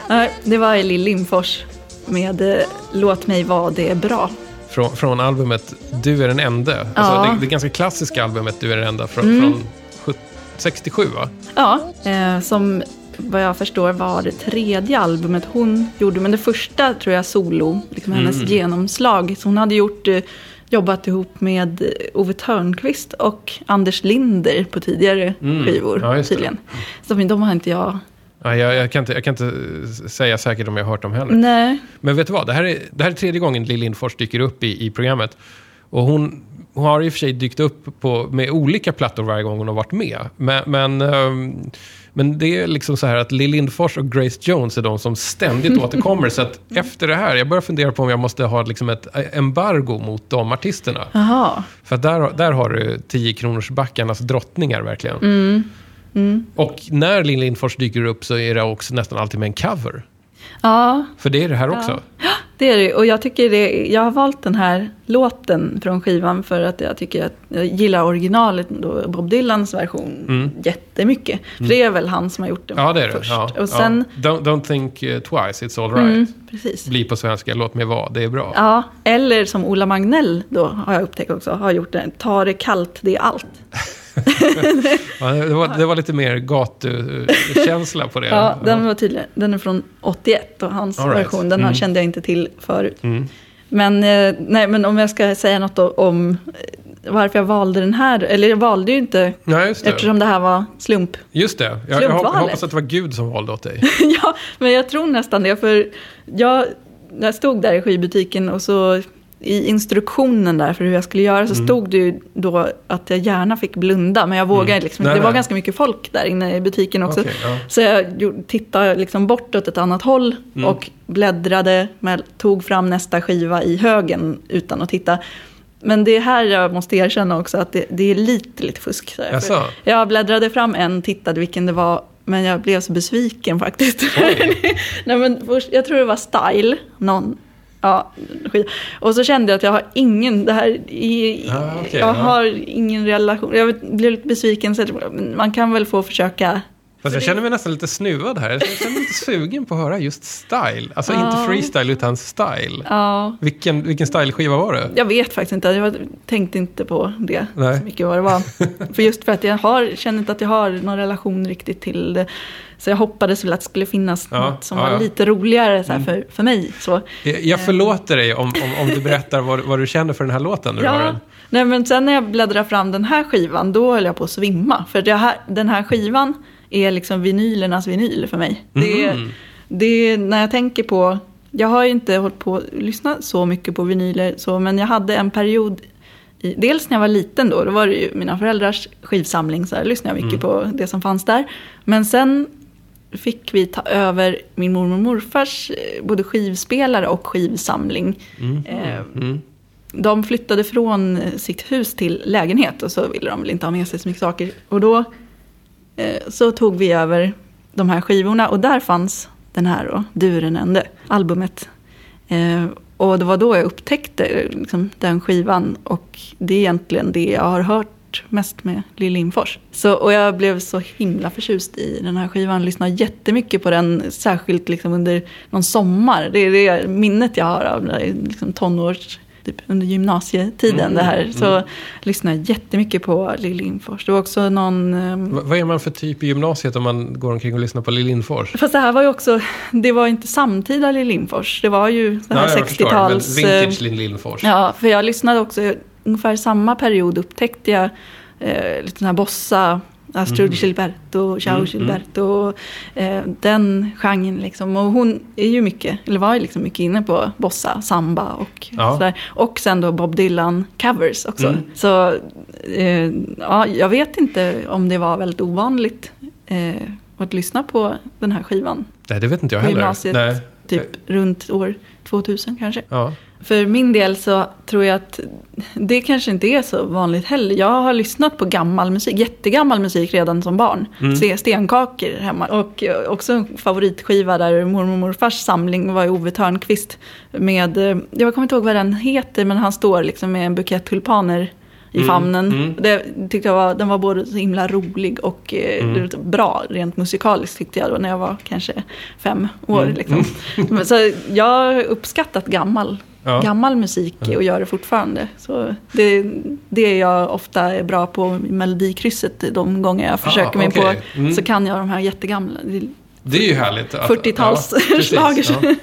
nej, det var Lill Lindfors med eh, Låt mig vara det är bra. Från, från albumet Du är den enda. Alltså Ja. det, det ganska klassiska albumet Du är den enda från, Mm. från sjut- 67 va? Ja, eh, som vad jag förstår var det tredje albumet hon gjorde. Men det första tror jag solo, liksom hennes Mm. genomslag. Så hon hade gjort, eh, jobbat ihop med eh, Ove Thörnqvist och Anders Linder på tidigare skivor Mm. Ja, just det. tydligen. Så de har inte jag... Ja, jag, jag, kan inte, jag kan inte säga säkert om jag har hört dem heller. Nej. Men vet du vad? Det här är, det här är tredje gången Lill Lindfors dyker upp i, i programmet. Och hon, hon har i och för sig dykt upp på, med olika plattor varje gång hon har varit med. Men, men, ehm, men det är liksom så här att Lill Lindfors och Grace Jones är de som ständigt återkommer. Så att efter det här, jag börjar fundera på om jag måste ha liksom ett embargo mot de artisterna. Jaha. För där, där har du 10 kronors backarnas drottningar verkligen. Och när Lill Lindfors dyker upp så är det också nästan alltid med en cover. Ja, För det är det här också. det är det. Och jag tycker det, jag har valt den här låten från skivan för att jag tycker att jag gillar originalet, då, Bob Dylans version, jättemycket. För det är väl han som har gjort den Mm. Ja, det är det. först. Ja, Och sen, ja. Don't, don't think uh, twice, it's all right. mm, precis. Bli på svenska, låt mig vara, det är bra. Ja, eller som Ola Magnell då, har jag upptäckt också, har gjort den. Ta det kallt, det är allt. Ja, det, var, det var lite mer gatukänsla på det. Ja, den var tydligen, den är från 81 och hans right. version, den Mm. kände jag inte till förut. Mm. Men, eh, nej, men om jag ska säga något om eh, varför jag valde den här, eller jag valde ju inte just det. eftersom det här var slump. Just det. Jag, jag hoppas att det var Gud som valde åt dig. ja, men jag tror nästan det, för jag, jag stod där i skivbutiken och så i instruktionen där för hur jag skulle göra så Mm. stod det ju då att jag gärna fick blunda, men jag vågade liksom Nej, Det var nej. ganska mycket folk där inne i butiken också. Okej, ja. Så jag tittade liksom bort åt ett annat håll Mm. och bläddrade, med, tog fram nästa skiva i högen utan att titta. Men det är här jag måste erkänna också att det, det är lite, lite fusk. Så här. Jaså? För Jag bläddrade fram en, tittade vilken det var, men jag blev så besviken faktiskt. Nej, men först, jag tror det var Style, någon. Ja, skit. Och så kände jag att jag har ingen, det här, i, Ah, okej, jag ja. har ingen relation. Jag blev lite besviken, så man kan väl få försöka Fast jag känner mig nästan lite snuvad här. Jag känner mig lite sugen på att höra just style. Alltså inte Ja. freestyle utan style. Ja, Vilken, vilken styleskiva var det? jag vet faktiskt inte. Jag tänkte inte på det Nej. så mycket vad det var. för just för att jag har, känner inte att jag har någon relation riktigt till det. Så jag hoppades väl att det skulle finnas Ja, något som ja, var ja. Mm. lite roligare så här, för, för mig. Så. Jag, jag förlåter dig om, om, om du berättar vad, vad du känner för den här låten. När du. Ja, nej men sen när jag bläddrade fram den här skivan, då höll jag på att svimma. För här, den här skivan är liksom vinylernas vinyl för mig. Det, är- Mhm. det är när jag tänker på, jag har ju inte hållit på att lyssna så mycket på vinyler, så, men jag hade en period, i, dels när jag var liten då, då var det ju mina föräldrars skivsamling, så här lyssnade jag mycket på det som fanns där. Men sen fick vi ta över min mormor och morfars eh, både skivspelare och skivsamling. Eh, Mm. de flyttade från eh, sitt hus till lägenhet och så ville de väl inte ha med sig så mycket saker. Och då så tog vi över de här skivorna och där fanns den här då, Du är den ende, albumet. Och det var då jag upptäckte liksom, den skivan och det är egentligen det jag har hört mest med Lill Lindfors. Så, och jag blev så himla förtjust i den här skivan, lyssnade jättemycket på den, särskilt liksom under någon sommar. Det är det minnet jag har av liksom tonårs, typ under gymnasietiden. det här. Så lyssnade jag jättemycket på Lill Lindfors. Det var också någon... ehm, Va- Vad är man för typ i gymnasiet om man går omkring och lyssnar på Lill Lindfors? Fast det här var ju också, det var inte samtida Lill Lindfors. Det var ju det här Ja, jag förstår, 60-tals... Men eh, vintage Lill Lindfors. Ja, för jag lyssnade också, ungefär samma period upptäckte jag eh, lite sådana här bossa, Astrud Mm. Gilberto, Ciao Gilberto, eh, den genren liksom. Och hon är ju mycket, eller var ju liksom mycket inne på bossa, samba och Ja. sådär. Och sen då Bob Dylan covers också. Mm. Så eh, ja, jag vet inte om det var väldigt ovanligt eh, att lyssna på den här skivan. Nej, det vet inte jag På heller. gymnasiet. Nej. Typ runt år 2000 kanske. Ja. För min del så tror jag att det kanske inte är så vanligt heller. Jag har lyssnat på gammal musik, jättegammal musik redan som barn. Mm. Stenkakor hemma. Och eh, också en favoritskiva där mormor och morfars samling var Ove Törnqvist. Med, eh, jag kommer inte ihåg vad den heter, men han står liksom med en bukett tulpaner i famnen. mm. Det tyckte jag var, den var både så himla rolig och eh, bra rent musikaliskt tyckte jag då när jag var kanske fem år. Liksom. Men Så jag har uppskattat gammal, Ja. gammal musik och gör det fortfarande. Så det, det är jag ofta är bra på i Melodikrysset de gånger jag försöker mig okej. på. Mm. Så kan jag de här jättegamla. Det är ju härligt. att- 40-tals ja,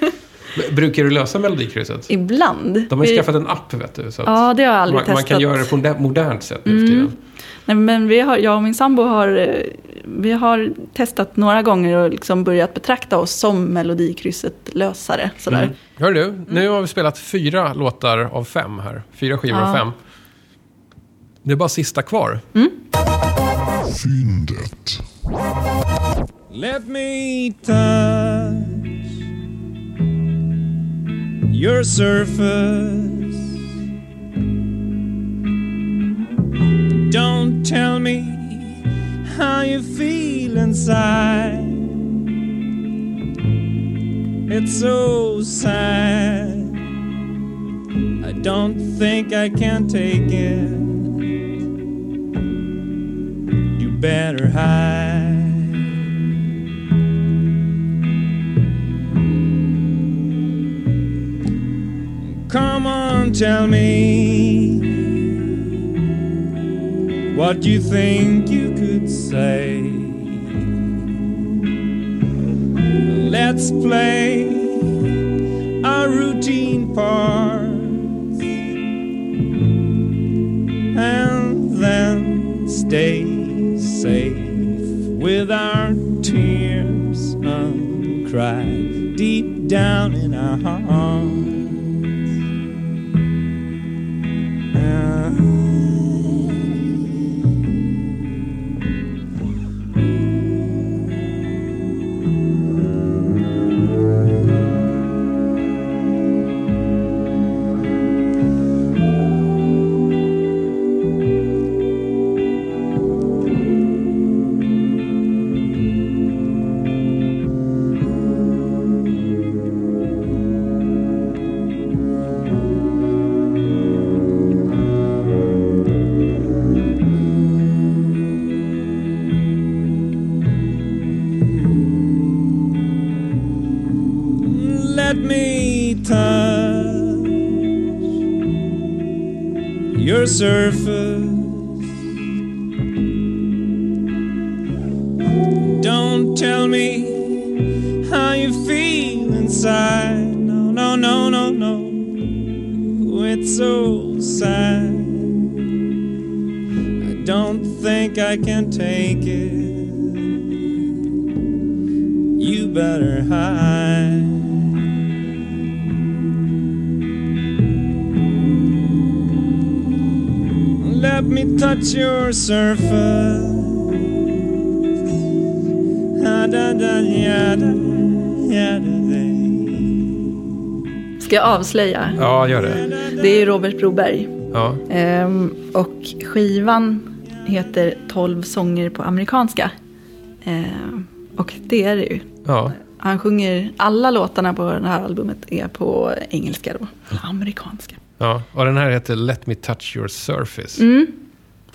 Brukar du lösa Melodikrysset? Ibland. De har ju skaffat en app, vet du. Så Ja, det har jag aldrig man, man testat. kan göra det på ett modernt sätt nu tiden. Nej, men vi har, jag och min sambo har, eh, vi har testat några gånger och liksom börjat betrakta oss som Melodikrysset-lösare. Sådär. Mm. Hör du, nu har vi spelat fyra låtar av fem här. Fyra skivor av Ja. fem. Det är bara sista kvar. Fyndet. Let me touch your surface. Don't tell me how you feel inside. It's so sad. I don't think I can take it. You better hide. Come on, tell me what do you think you could say. Let's play our routine parts and then stay safe with our tears uncried deep down in our hearts. Avslöja? Ja, gör det. Det är Robert Broberg. Ja. Ehm, och skivan heter 12 sånger på amerikanska. Ehm, och det är det ju. ja. Han sjunger, alla låtarna på det här albumet är på engelska då. Amerikanska. ja. Och den här heter Let Me Touch Your Surface. Mm.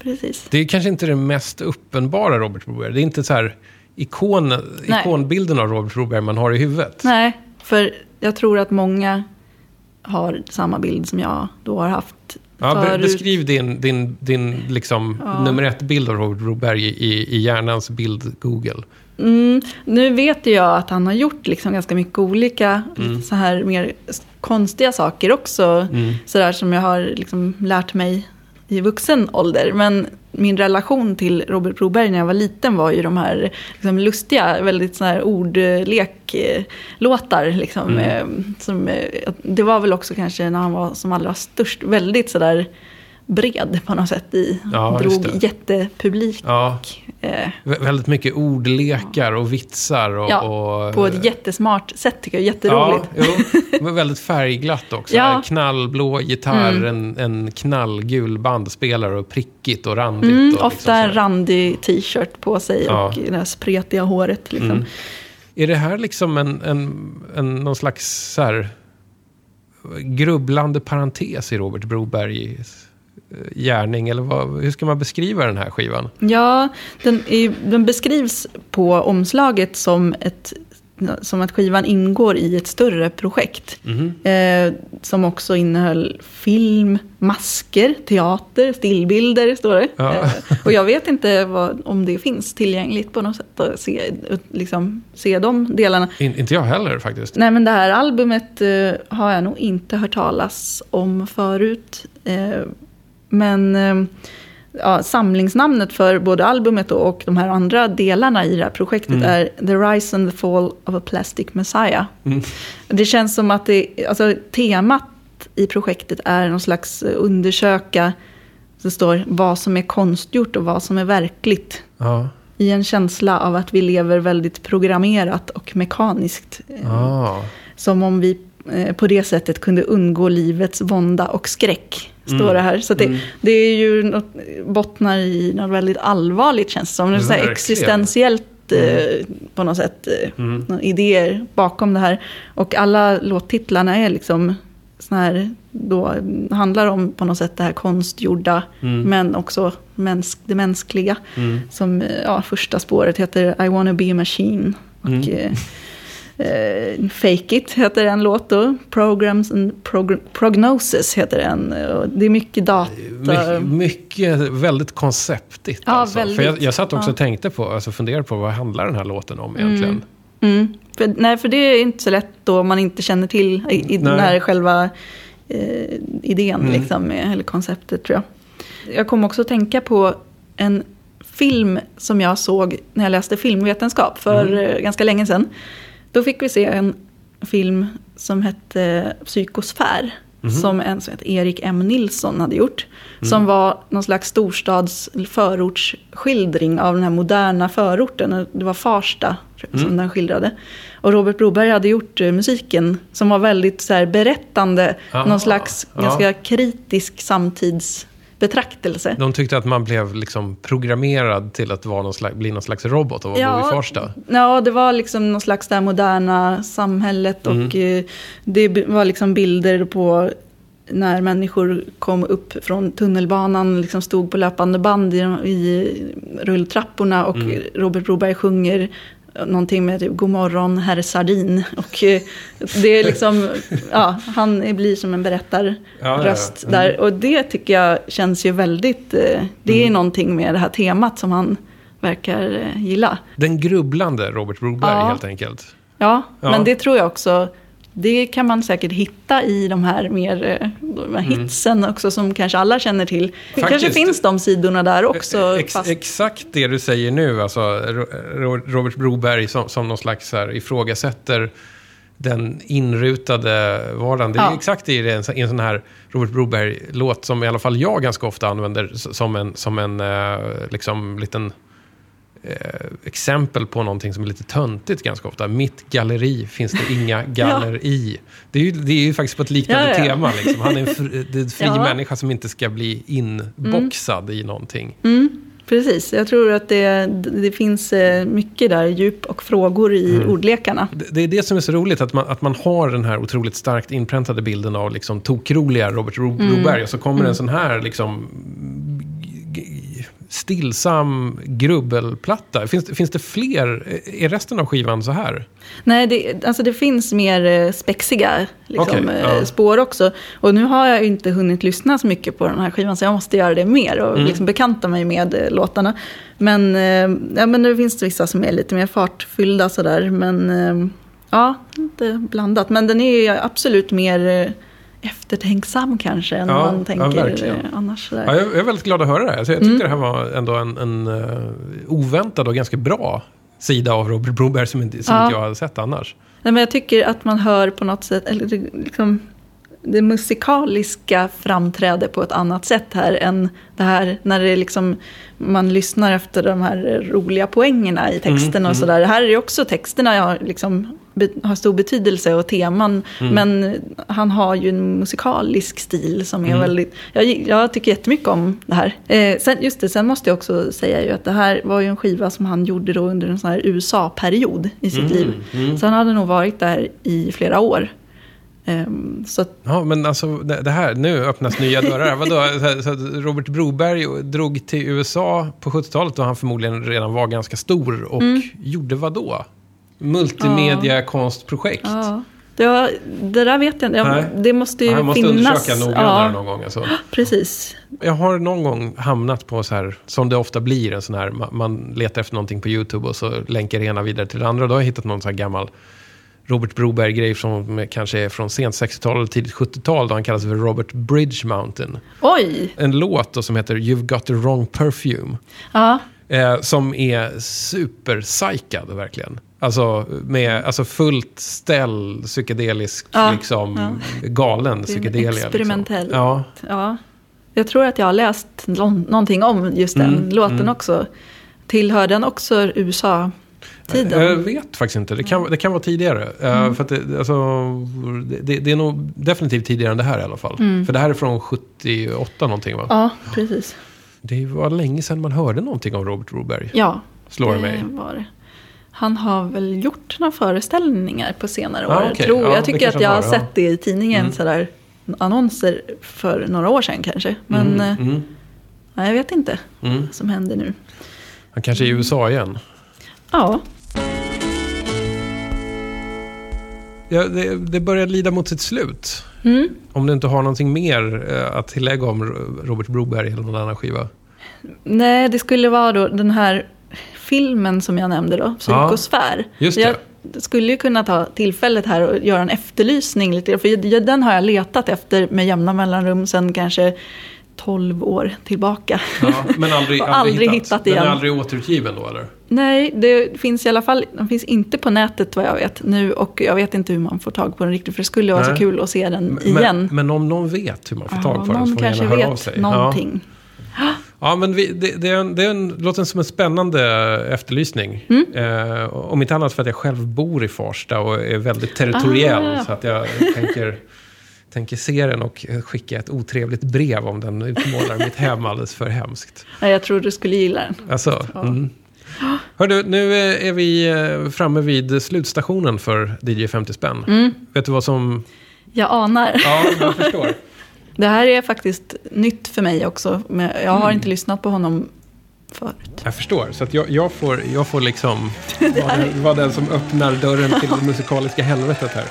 Precis. Det är kanske inte den mest uppenbara Robert Broberg. Det är inte så här ikon, Nej. ikonbilden av Robert Broberg man har i huvudet. Nej, för jag tror att många har samma bild som jag då har haft Ja, förut. beskriv din, din, din liksom, nummer ett-bild av Robert Broberg i, i hjärnans bild-Google. Mm, nu vet jag att han har gjort liksom ganska mycket olika Mm. så här mer konstiga saker också. Sådär som jag har liksom lärt mig i vuxen ålder. Men min relation till Robert Broberg när jag var liten var ju de här liksom, lustiga, väldigt sådana här ordleklåtar. Liksom, Mm. eh, som, eh, det var väl också kanske när han var som allra störst, väldigt sådär bred på något sätt i. Ja, drog det. jättepublik. Ja, Eh, vä- väldigt mycket ordlekar och vitsar. Och, Ja, och, på ett jättesmart sätt tycker jag. Jätteroligt. Ja, jo, väldigt färgglatt också. Ja. Knallblå gitarr, Mm. en, en knallgul bandspelare och prickigt och randigt. Mm, och ofta liksom en sådär. randig t-shirt på sig Ja. och det här spretiga håret. Liksom. Mm. Är det här liksom en, en, en, någon slags så här, grubblande parentes i Robert Brobergs eh, gärning? Eller vad, hur ska man beskriva den här skivan? Ja, den, är, den beskrivs på omslaget som, ett, som att skivan ingår i ett större projekt. Mhm. Eh, som också innehöll film, masker, teater, stillbilder, står det. Ja. Eh, och jag vet inte vad, om det finns tillgängligt på något sätt att se, liksom, se de delarna. In, inte jag heller faktiskt. Nej, men det här albumet eh, har jag nog inte hört talas om förut. Men eh, ja, samlingsnamnet för både albumet och, de här andra delarna i det här projektet Mm. är The Rise and the Fall of a Plastic Messiah. Mm. Det känns som att det, alltså, temat i projektet är någon slags eh, undersöka, det står vad som är konstgjort och vad som är verkligt. Ja. I en känsla av att vi lever väldigt programmerat och mekaniskt. Eh, Ah. som om vi på det sättet kunde undgå livets vånda och skräck. Står Mm. det här. Så det, Mm. det är ju något, bottnar i något väldigt allvarligt känns det som. Det så här existentiellt eh, på något sätt. Eh, Mm. idéer bakom det här. Och alla låttitlarna är liksom såna här, då mm, handlar om på något sätt det här konstgjorda. Mm. Men också mäns det mänskliga. Mm. Som, eh, ja, första spåret heter I wanna be a machine. Och Mm. eh, Fake It heter en låt då. Programs and progr- Prognosis heter en. Det är mycket data. My, mycket, väldigt konceptigt. Ja, alltså. väldigt. För jag, jag satt också Ja. och tänkte på, alltså funderade på vad handlar den här låten om egentligen? Mm. För, nej, för det är inte så lätt då man inte känner till i, i den här själva eh, idén, Mm. liksom, eller konceptet tror jag. Jag kom också att tänka på en film som jag såg när jag läste filmvetenskap för Mm. eh, ganska länge sedan. Då fick vi se en film som hette Psykosfär. Mhm. Som en som heter Erik M. Nilsson hade gjort. Mm. Som var någon slags storstads eller förortsskildring av den här moderna förorten. Det var Farsta som Mm. den skildrade. Och Robert Broberg hade gjort eh, musiken som var väldigt så här, berättande. Aha, någon slags ja. ganska kritisk samtidsbetraktelse. De tyckte att man blev liksom programmerad till att vara någon slags, bli någon slags robot och ja. bo i Farsta. Ja, det var liksom någon slags det moderna samhället och Mm. eh, det var liksom bilder på när människor kom upp från tunnelbanan, liksom stod på löpande band i, i rulltrapporna och Mm. Robert Broberg sjunger någonting med typ God morgon herr Sardin. Och eh, det är liksom, ja, han blir som en berättarröst Ja, ja, ja. Mm. där. Och det tycker jag känns ju väldigt, eh, det är någonting med det här temat som han verkar eh, gilla. Den grubblande Robert Broberg helt enkelt. Ja. men det tror jag också. Det kan man säkert hitta i de här mer eh, de här hitsen också som kanske alla känner till. Det Mm. Faktiskt. kanske finns de sidorna där också. Ex, fast, Exakt det du säger nu, alltså Ro- Ro- Robert Broberg som, som någon slags här, ifrågasätter den inrutade vardagen. Det är Ja. exakt det i en, en sån här Robert Broberg-låt som i alla fall jag ganska ofta använder som en, som en eh, liksom, liten eh, exempel på någonting som är lite töntigt ganska ofta. Mitt galleri finns det inga galler i. Det är, ju, det är ju faktiskt på ett liknande Ja, ja. tema. Liksom. Han är en fri, det är en fri Ja. människa som inte ska bli inboxad i någonting. mm, precis, jag tror att det, det finns eh, mycket där, djup och frågor i Mm. ordlekarna. Det, det är det som är så roligt, att man, att man har den här otroligt starkt inpräntade bilden av liksom tokroliga Robert Ro- Mm. Broberg. Och så kommer en sån här liksom stillsam grubbelplatta. Finns, finns det fler? Är resten av skivan så här? Nej, det, alltså det finns mer eh, spexiga liksom, Okej, eh, ja. spår också. Och nu har jag inte hunnit lyssna så mycket på den här skivan, så jag måste göra det mer och Mm. liksom bekanta mig med eh, låtarna. Men, ja, men nu finns det vissa som är lite mer fartfyllda sådär. Men ja, blandat. Men den är absolut mer eftertänksam kanske än Ja, man ja, tänker eh, annars. Sådär. Ja, jag, jag är väldigt glad att höra det här. Alltså, jag tyckte det här var ändå en, en eh, oväntad och ganska bra sida av Robert Broberg som, inte, som Ja. inte jag hade sett annars. Nej, men jag tycker att man hör på något sätt, eller liksom, det musikaliska framträder på ett annat sätt här än det här när det liksom, man lyssnar efter de här roliga poängerna i texten och sådär. Här är också texterna har, liksom, har stor betydelse och teman. Men han har ju en musikalisk stil som är väldigt, jag, jag tycker jättemycket om det här. Eh, sen, just det, sen måste jag också säga ju att det här var ju en skiva som han gjorde då under en sån här USA-period i sitt liv. Så han hade nog varit där i flera år. Ehm, så Ja, men alltså det här, nu öppnas nya dörrar. Vadå? Så, Robert Broberg drog till USA på 70-talet då han förmodligen redan var ganska stor och Mm. gjorde vad då? Multimedia-konstprojekt. ja, det, var, det där vet jag inte. Det måste ju Ja, jag måste finnas. undersöka noggrannare ja, någon gång. Alltså. precis. Jag har någon gång hamnat på så här, som det ofta blir, en sån här, man, man letar efter någonting på YouTube och så länkar det ena vidare till det andra. Då har jag hittat någon sån här gammal Robert Broberg-grej som kanske är från sent 60-tal eller tidigt 70-tal, då han kallas för Robert Bridge Mountain. Oj! En låt då som heter You've got the wrong perfume. Ja, Eh, som är superpsykad verkligen. Alltså med alltså fullt ställ, psykedelisk, Ja, liksom galen Det är psykedelia. experimentell. Liksom. Ja, ja. Jag tror att jag har läst någon, någonting om just den Mm, låten också. Tillhör den också USA-tiden? Jag vet faktiskt inte. Det kan, det kan vara tidigare. Eh, Mm. För det, alltså, det, det är nog definitivt tidigare än det här i alla fall. För det här är från 78 någonting va? Mm. Ja, precis. Det var länge sedan man hörde någonting om Robert Broberg. Ja, Slår det mig. var det. Han har väl gjort några föreställningar på senare Ja, år. okej. Tror. Ja, jag tycker att jag har ja. sett det i tidningen, Mm. sådär, annonser för några år sedan kanske. Men eh, Mm. nej, jag vet inte Mm. vad som händer nu. Han kanske är i USA igen. Ja, Ja, det, det börjar lida mot sitt slut. mm. Om du inte har någonting mer eh, att tillägga om Robert Broberg eller någon annan skiva. nej, det skulle vara då den här filmen som jag nämnde då, Psykosfär. just det. Jag skulle ju kunna ta tillfället här och göra en efterlysning lite. För den har jag letat efter med jämna mellanrum sedan kanske 12 år tillbaka. Ja, men aldrig, Och aldrig hittat Den är igen. aldrig återutgiven då eller? Nej, det finns i alla fall, den finns inte på nätet vad jag vet nu. Och jag vet inte hur man får tag på den riktigt. För det skulle vara Nej. så kul att se den Men, igen. men om någon vet hur man får tag på den så får man kanske gärna höra av sig. någonting. Ja, ja men vi, det, det, är en, det är en, låter som en spännande efterlysning. Mm. Eh, om inte annat för att jag själv bor i Farsta och är väldigt territoriell. Ah. Så att jag tänker, tänker se den och skicka ett otrevligt brev om den utmålar mitt hem alldeles för hemskt. Nej, jag tror du skulle gilla den. Alltså, mm. Hördu, nu är är vi eh, framme vid slutstationen för DJ 50 spänn. Mm. Vet du vad som... Jag anar. Ja, jag förstår. Det här är faktiskt nytt för mig också. Men jag Mm. har inte lyssnat på honom förut. Jag förstår. Så att jag, jag, får, jag får liksom vara den, vara den som öppnar dörren till det musikaliska helvetet här.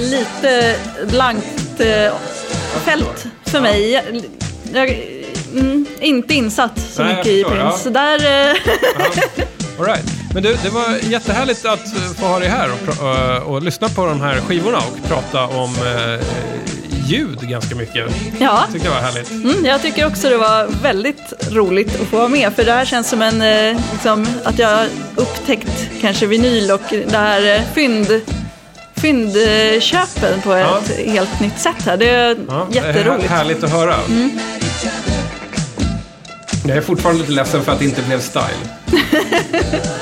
Lite blankt eh, fält för mig. Jag, jag mm, inte insatt så Nej, jag mycket i Prince. Så där, eh, All right. Men du, det var jättehärligt att få ha dig här och, pra- eh, och lyssna på de här skivorna och prata om eh, ljud ganska mycket. ja. Tyckte jag var härligt. Mm, jag tycker också det var väldigt roligt att få vara med. För det här känns som en, eh, liksom, att jag upptäckt kanske vinyl och det här fynd, fyndköpen på Ja. ett helt nytt sätt här. Det är Ja, jätteroligt. här- härligt att höra. Jag är fortfarande lite ledsen för att det inte blev style.